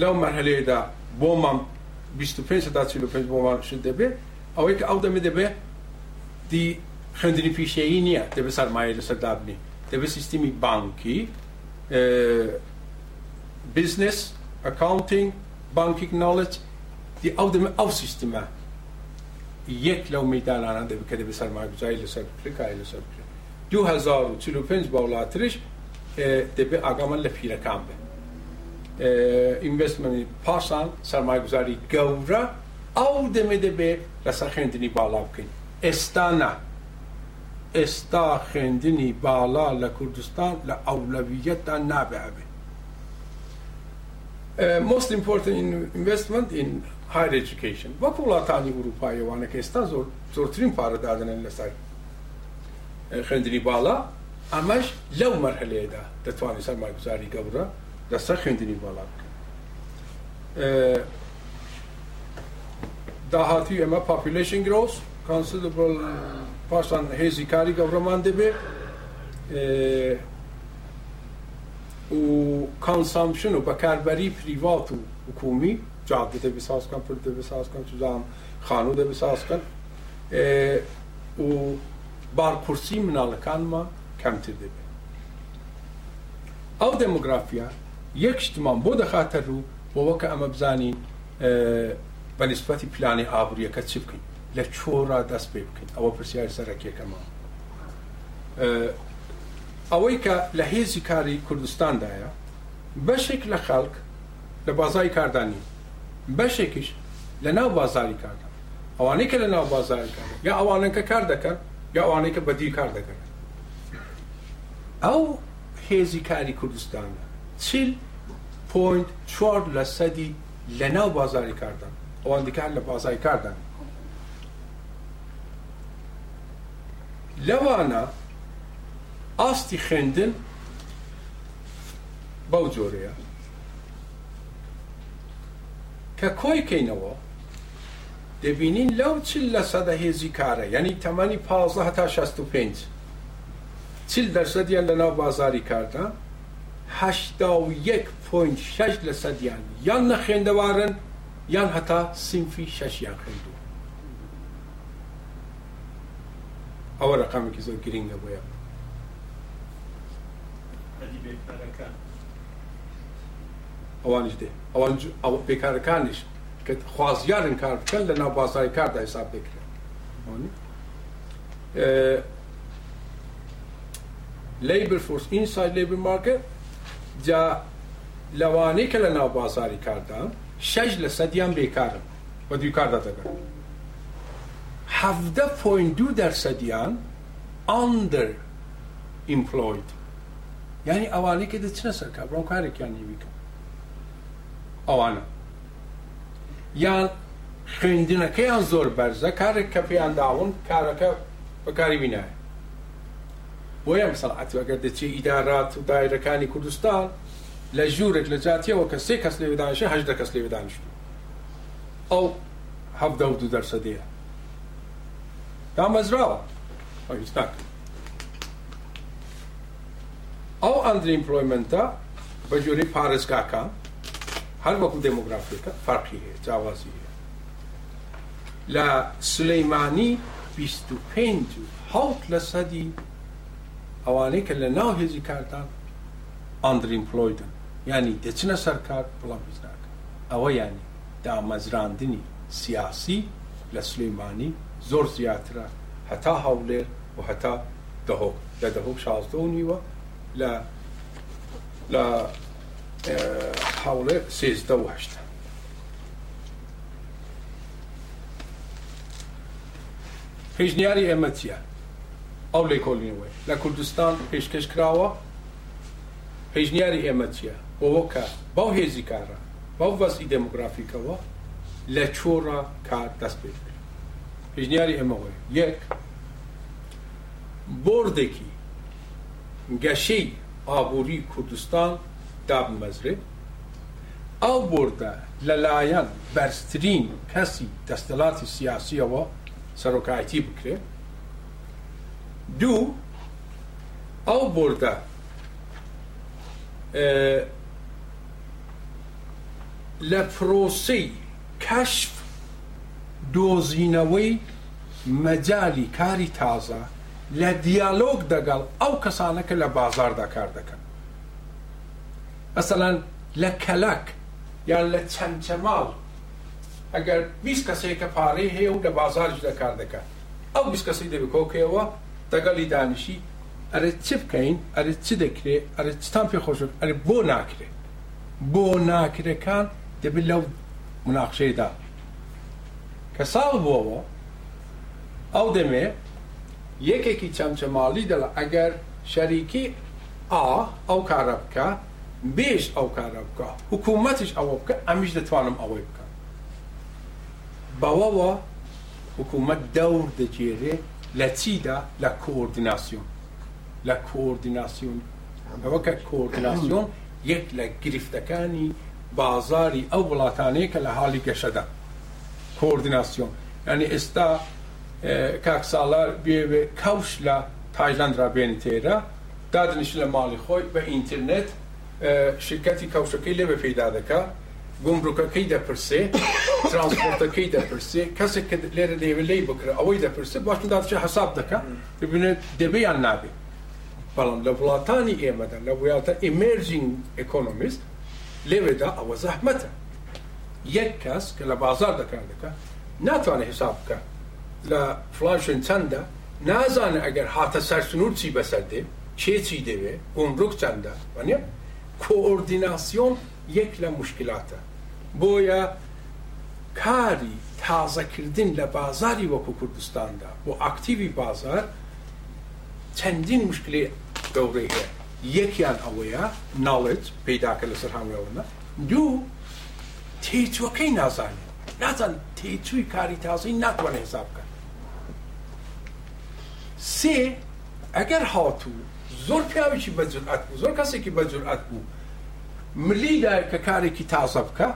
لەو مەرهەلەیەدا بۆمان بیست و پێنج هەتا چل و پێنج بۆمان شت دەبێت ئەوەی کە ئەو دەمە دەبێ دی خوێندنی پیشەیی نییە، دەبێ سەرمایەی لەسەر دابنێ، دەبێ سیستمی بانکی، بیزنس، ئەکاونتینگ، بانکینگ نۆڵج، دی ئەو دەمە ئەو سیستمە یەک لەو مەیدانانە دەبێ کە دەبێ سەرمایەگوزاری لەسەر بکرێ، کاری لەسەر بکرێ. دوو هەزار و چل و پێنج باوڵاتریش دەبێ ئاگامان لە پیرەکان بێ. ئینڤێستمەنی پاشان سەرمایەگوزاری گەورە، ئەو دەمێ دەبێ لەسەر خوێندنی باڵا بکەین ئێستا نا ئێستا خوێندنی باڵا لە کوردستان لە ئەولەویەتدا نابێ هەبێ most important investment in higher education وەک وڵاتانی ئوروپای وانە کە ئێستا زۆر زۆرترین پارە دادەنێن لەسەر خوێندنی باڵا ئەمەش لەو مەرحلەیەدا دەتوانێت سەرمایگوزاری گەورە لەسەر خوێندنی باڵا بکەن داهاتووی ئێمە پاپیولەیشن گرۆس کانسیدربل پاشان هێزی کاری گەورەمان دەبێت و کانسامشن و بەکاربەری پریڤات و حکومی جادە دەبێت سازکەن پر دەبێت سازکەن چدام خانوو دەبێت سازکەن و بارقورسی مناڵەکانمان کەمتر دەبێت ئەو دێمۆگرافیە یەک شتمان بۆ دەخاتە روو و وەکە ئەمە بزانین بە نیسبەتی پلانی ئابوریەکە چ بکەین لە چۆرا دەست پێ بکەین ئەوە پرسیاری سەرەکیەکەمان ئەوەی کە لە هێزی کاری کوردستاندایە بەشێک لە خەڵک لە بازاری کاردانی بەشێکیش لە ناو بازاری کاردا ئەوانەی کە لە ناو بازاری کار یا ئەوانە کە کار دەکەن یا ئەوانەی کە بەدی کار دەکەن ئەو هێزی کاری کوردستانە، چل پۆینت چوار لە سەدی لە ناو بازاری کاردان، ئەوان دیکە هەر لە بازای کاردان. لەوانە ئاستی خوێندن بەو جۆرەیە کە کۆی کەینەوە دەبینین لەو چل لە سەدە هێزی کارە یانی تەمەنی پازدە هەتا شەست و پێنج چل دەرسەدیان لە ناو بازاری کاردا، هەشتا و یەک پۆینت شەش لەسەدیان یان نەخوێندەوارن یان هەتا سینفی شەشیان خوێندووە. ئەوە رەقەمێکی زۆر گرینگە بۆ ئێمە. ئەدی بێکارەکان؟ ئەوانیش دێن. ئەوان ئەو بێکارەکانیش کە خوازیارن کار بکەن لە ناو بازاری کاردا حیساب دەکرێن. لەیبر فۆرس ئینساید لەیبر مارکێت جا لەوانەی کە لە ناو بازاری کاردان شەش لە سەدیان بێکارن بە دوی کاردا دەگەن حەفدە پۆین دوو دەرسەدیان ئەندر ئیمپلۆید یعنی ئەوانەی کە دەچنە سەر کار بەڵام کارێکیان نیویکە ئەوانە یان خوێندنەکەیان زۆر بەرزە کارێک کە پێیان داون کارەکە بەکاری بینایە بۆیە مسەڵعەت ئەگەر دەچی ئیدارات و دایرەکانی کوردستان لە ژوورێک لە جاتیەوە کە سێ کەس لێوێ دانیشە هەژدە کەس لێوێ دانیشتو ئەو هەفدە و دوو دەرسەدەیە دامەزراوە پاکستان ئەو ئەندرئیمپلۆیمنتە بە جۆرەی پارێزگاکان هەر وەکو دێمۆگرافیەکە فەرقی هەیە جیاوازی هەیە لە سلیمانی بیست و پێنج و حەوت لە سەدی ئەوانەی کە لە ناو هێزی کاردا ئاندرین پلۆیدن یانی دەچنە سەر کار بڵام هیچ ناکەن ئەوە یانی دامەزراندنی سیاسی لە سلیمانی زۆر زیاترە هەتا هەولێر و هەتا دهۆک لە دهۆک شازدە و نیوە لە لە هەوڵێر سێزدە و هەشتا پێشنیاری ئێمە چیە ئەو لێکۆلینەوەی لە کوردستان پێشکەش کراوە پێشنیاری ئێمە چیە بۆوەکە بەو هێزی کارە بەو بەسی دەموگرافیکەوە لە چۆڕە کار دەست پێ پێشنیاری ئێمەوەی یەک بردێکی گەشەی ئابووری کوردستان دابمەزرێت، ئەو بۆردە لەلایەن بەرزترین کەسی دەستەلاتی سیاسییەوە سەرۆکایەتی بکرێت. دوو، ئەو بۆردە لە پرۆسەی کەشف، دۆزینەوەی مەجالی کاری تازە، لە دیالۆگ دەگەڵ ئەو کەسانە کە لە بازاڕدا کار دەکەن مەسەلەن لە کەلەک یان لە چەمچەماڵ ئەگەر بیست کەسێکە پارەی هەیە و لە بازاریشدا کار دەکات ئەو بیست کەسەی دەبێت کۆ بکەیەوە دەگەڵی دانیشی ئەرێ چ بکەین ئەرێ چ دەکرێ ئەرێ چتان پێ خۆشت ئەرێ بۆ ناکرێت بۆ ناکرەکان دەبێت لەو مناقشەیەدا کە ساڵ بووەوە ئەو دەمێ یەکێکی چەمچەماڵی دەڵێ ئەگەر شەریکی ئا ئەو کارە بکا بێش ئەو کارە بکا حکوومەتیش ئەوە بکا ئەمیش دەتوانم ئەوەی بکەم بەوەوە حکوومەت دەور دەگێرێ لە چیدا لە کۆردیناسیۆن لە کۆردیناسیۆن ئەوە کە کۆردیناسیۆن یەک لە گرفتەکانی بازاری ئەو وڵاتانەیە کە لە حاڵی گەشەدان. کۆردیناسیۆن یانی ئێستا کاک سالار بیەوێ کەوش لە تایلەند را بێنێتە ئێرە دادەنیشێ لە ماڵی خۆی بە ئینترنێت شرکەتی کەوشەکەی لەوێ پەیدا دەکا گومرکەکەی دەپرسێ ترانسپۆرتەکەی دەپرسێ کەسێک کە لێرە دەیەوێ لێی بکرێ ئەوەی دەپرسێ باشن دادەچێ حەساب دەکا ببینێت دەبێ یان نابێ بەڵام لە وڵاتانی ئێمەدا لە وڵاتە ئیمێرجینگ ئێکۆنۆمیست لەوێدا ئەوە زەحمەتە یەک کەس کە لە بازاڕدا کار دەکا ناتوانێ حیساب بکا لە فڵان شوێن چەندە، نازانێ ئەگەر هاتە سەر سنوور چی بەسەر دێ، کێ چی دەوێ، گومرگ چەندە، وانیە؟ کۆئۆردیناسیۆن یەک لە موشکیلاتە. بۆیە کاری تازەکردن لە بازاری وەکوو کوردستاندا بۆ ئاکتیڤی بازار چەندین موشکیلەی گەورەی هەیە. یەکیان ئەوەیە، ناڵێدج، پەیداکە لەسەر هانراوە. دوو، تێچووەکەی نازانێت. نازانێت تێچووی کاری تازەی ناتوانێت حساب بکات. سێ، ئەگەر هاتوو زۆر پیاوێکی بە جورئەت بوو، زۆر کەسێکی بە جورئەت بوو، ملی دایە کە کارێکی تازە بکا،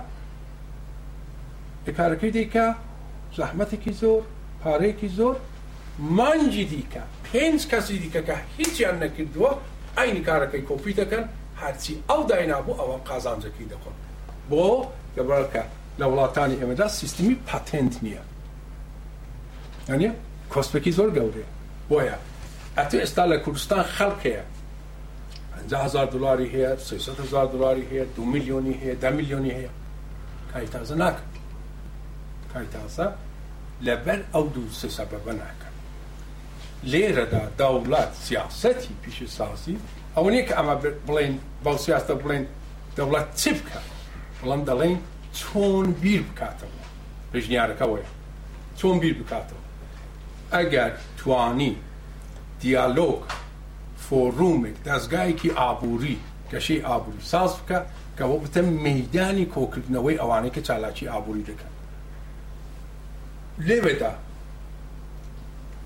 ئێ کارەکەی دەیکا، زەحمەتێکی زۆر، پارەیەکی زۆر، مانگی دیکە پێنج کەسی دیکە کە هیچیان نەکردووە، عەینی کارەکەی کۆپی دەکەن. هەرچی ئەو داینابوو ئەوە قازانجەکەی دەکرد بۆ لەبەرکە لە وڵاتانی ئێمەدا سیستمی پاتێنت نیە یانی کۆسپێکی زۆر گەورەیە بۆیە ئەتو ئێستا لە کوردستان خەڵک هەیە پەنجا هەزار دلاری هەیە سێسەد هەزار دلاری هەیە دو میلیۆنی هەیە دە میلیۆنی هەیە کاری تازە ناکرد کاری تازە لەبەر ئەو دوو سێ سەبەبە ناکرد لێرەدا دەوڵەت سیاسەتی پیشەسازی ئەوە نیە کە ئەمە بڵێین بەو سیاسەتە بڵێین دەوڵەت چ بکات، بەڵام دەڵێین چۆن بیر بکاتەوە، پێشنیارەکە ئەوەیە چۆن بیر بکاتەوە، ئەگەر توانی دیالۆگ، فۆرومێک، دەزگایەکی ئابووری، گەشەی ئابووری ساز بکا کە وەک وتم مەیدانی کۆکردنەوەی ئەوانەی کە چالاکی ئابووری دەکەن لێوێدا.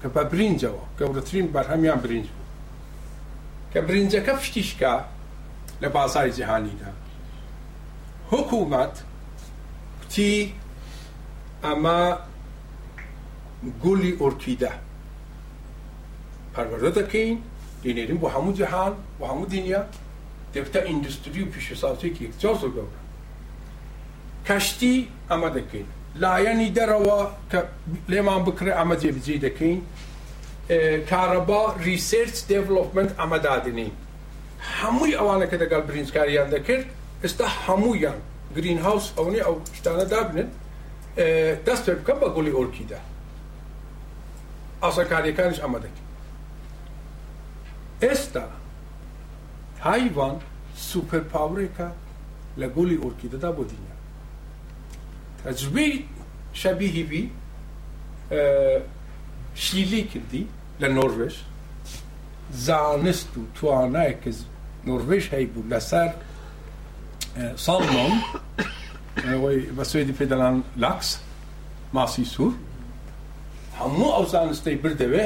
کە بە برینجەوە گەورەترین بەرهەمیان برینج بوو کە برینجەکە فیشکا لە بازاری جیهانیدا حکومەت کوتی ئەمە گولی ئۆرکیدە پەروەردە دەکەین دەینێرین بۆ هەموو جیهان بۆ هەموو دنیا دەبتە ئیندستری و پیشەسازیەکی زۆر زۆر گەورە کەشتی ئەمە دەکەین لایەنی دەرەوە کە لێمان بکڕێ ئەمە جێبجێی دەکەین کارەبا ریسێرچ دێڤڵۆپمنت ئەمە دادنین هەمووی ئەوانە کە دەگەڵ برنجکاریان دەکرد ئێستا هەموویان گرین هاوس ئەوەی ئەو شتانە دابنن دەست پێ بکەم بە گوڵی ئۆرکیدا ئاسەکاریەکانش ئەمە دەکەین ئێستا تایوان سوپەر پاورێکە لە گۆلی ئۆرکیدەدا بۆ دنیا تەجبەی شەبیهی بی شلیلی کردی لە نۆروێژ زانست و توانای کە نۆروێژ هەیبوو لەسەر ساڵمۆن بە سوێدی پێدەلان لاکس ماسی سوور هەموو ئەو زانستەی بردەوێ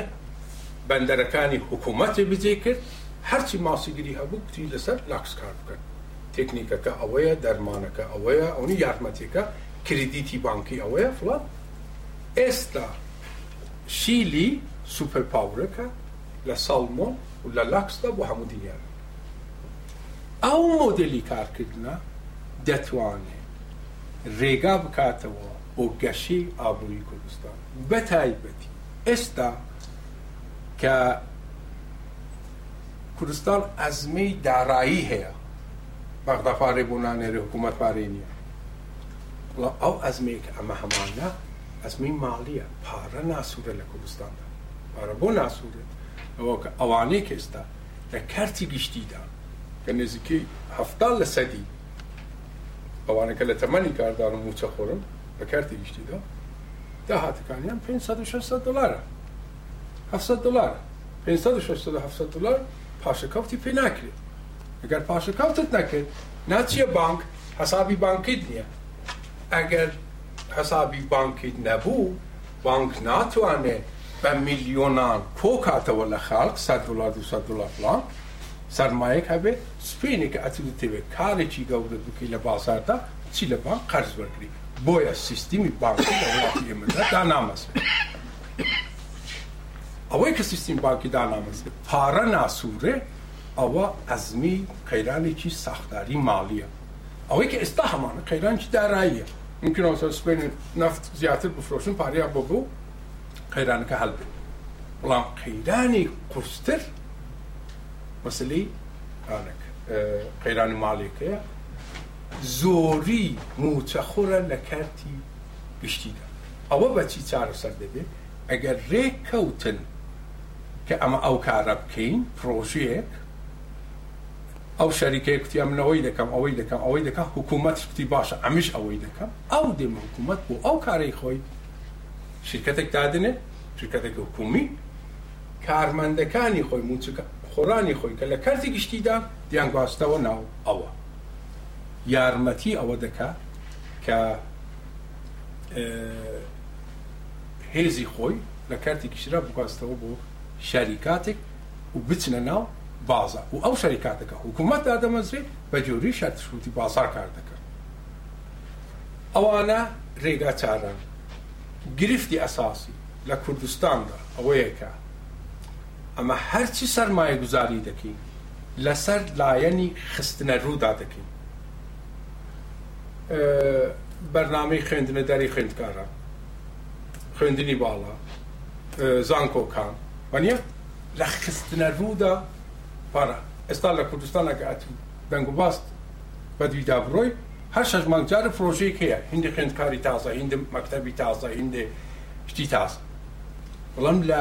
بەندەرەکانی حکوومەتی بجێ کرد هەرچی ماسیگری هەبوو گوتی لەسەر لاکس کار بکەن تێکنیکەکە ئەوەیە دەرمانەکە ئەوەیە ئەونی یارمەتیەکە کریدیتی بانکی ئەوەیە فڵان ئێستا شیلی سوپەر پاورەکە لە ساڵمۆن و لە لاکسدا بۆ هەموو دنیا ئەو مۆدلی کارکردنە دەتوانێ رێگا بکاتەوە بۆ گەشەی ئابووری کوردستان بەتایبەتی ئێستا کە کوردستان ئەزمەی دارایی هەیە بەغدا پارەی بۆ نانێرێ حکوومەت پارەی نییە وڵا ئەو ئەزمەیە کە ئەمە هەمانە ئەزمی ماڵیە پارە ناسوورە لە کوردستاندا پارە بۆ ناسوورێت ئەوە کە ئەوانەی کە ئێستا لە کارتی گشتیدا کە نێزیکی هەفتا لە سەدی ئەوانەکە لە تەمەنی کاردار و موچە خۆرم لە کارتی گشتیدا داهاتەکانیان پێنج سەد و شەش سەد دۆلارە هەفت سەد دۆلارە پێنج سەد و شەش سەد و هەفت سەد دۆلار پاشەکەوتی پێ ناکرێت ئەگەر پاشەکەوتت نەکرد ناچیە بانک حەسابی بانکیت نییە ئەگەر حەسابی بانکیت نەبوو بانک ناتوانێت بە میلیۆنان کۆ کاتەوە لە خەڵک سە دلار دو دلار فلان سەرمایەک هەبێت سپێنێک ئەتوتەوێت کارێکی گەورە بکەی لە بازاردا چی لە بانک قەرز وەرگری بۆیە سیستمی بانکی لە وڵاتی ئێمەدا دانامەزرێت ئەوەی کە سیستمی بانکی دانامەزرێت پارە ناسوورێ ئەوە ئەزمی قەیرانێکی ساختاری ماڵیە ئەوەی کە ئێستا هەمانە قەیرانکی داراییە ممکنەوە سپێن نفت زیاتر بفرۆشن پارەیە بۆ بۆ قەیرانەکە هەلبێت بەڵام قەیرانی قورستر مەسلەی قەیرانی ماڵێکەیە زۆری موچەخورە لە کەرتی گشتیدا ئەوە بەچی چارەسەر دەبێت ئەگەر رێککەوتن کە ئەمە ئەو کارە بکەین پرۆژەیەک ئەو شەریکەیە کوتیان من ئەوەی دەکەم ئەوەی دەکەم ئەوەی دەکەم حکوومەتش کوتی باشە ئەمیش ئەوەی دەکەم ئەو دێمە حکوومەت بۆ ئەو کارەی خۆی شرکەتێک دادنێ شرکەتێک حکومی کارمەندەکانی خۆی موچەکە خۆرانی خۆی کە لە کەرتی گشتیدا دیان گواستەوە ناو ئەوە یارمەتی ئەوە دەکا کە هێزی خۆی لە کارتی گشترا بگواستەوە بۆ شاری کاتێک و بچنە ناو بازا و ئەو شاری کاتەکە حکوومەت دادەمەزرێ بە جۆری شارتشوتی بازار کار دەکەن ئەوانە ڕێگا چاران گرفتی ئەساسی لە کوردستاندا ئەوەیەکە ئەمە هەرچی سەرمایەگوزاری دەکەین لەسەر لایەنی خستنەروودا دەکەین بەرنامەی خوێندنە دەری خوێندکاران خوێندنی باڵا زانکۆکان وەنیە لە خستنە ڕوودا پارە ئێستا لە کوردستان ئەگەاتی دەنگ و باست بەدویدا بڕۆی هەر شەش مانگجارە پرۆژەیەک هەیە هندی خوێندکاری تازە هندی مەکتتەبی تازە هندێ شتی تازە بەڵام لە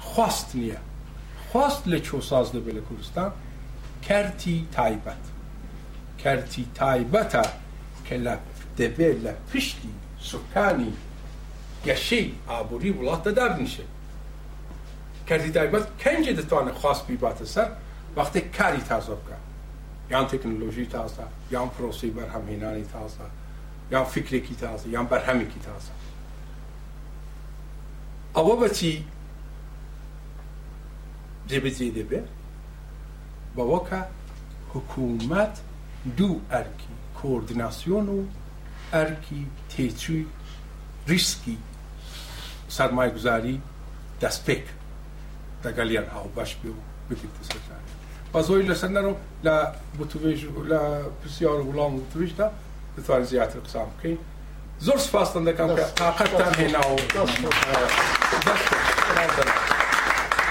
خواست نیە خواست لە چۆ ساز دەبێ لە کوردستان کەرتی تایبەت کەرتی تایبەتە کە لە دەبێ لە پشتی سوکانی گەشەی ئابوری وڵاتە دابنیشێ کەرتی تایبەت کەنجێ دەتوانێ خواست بیباتە سەر وەختێک کاری تازە بکە یان تەکنەلۆژی تازە یان پرۆسی بەرهەمهێنانی تازە یان فکرێکی تازە یان بەرهەمێکی تازە ئەوە بە چی جێبەجێ دەبێت؟ بەوە کە حکوومەت دوو ئەرکی کۆردناسیۆن و ئەرکی تێچووی ریسکی سەرمایەگوزاری دەستپێک لەگەڵیان هاوبەش بێ و بگرێتە سەر کار. بە زۆری لەسەر نەرۆ لە گوتوێژ لە پرسیار و وڵام و گوتوێژدا دەتوانین زیاتر قسان بکەین زۆر سوپاستان دەکەم کە تاقەتتان هێناوە و دەست خۆش.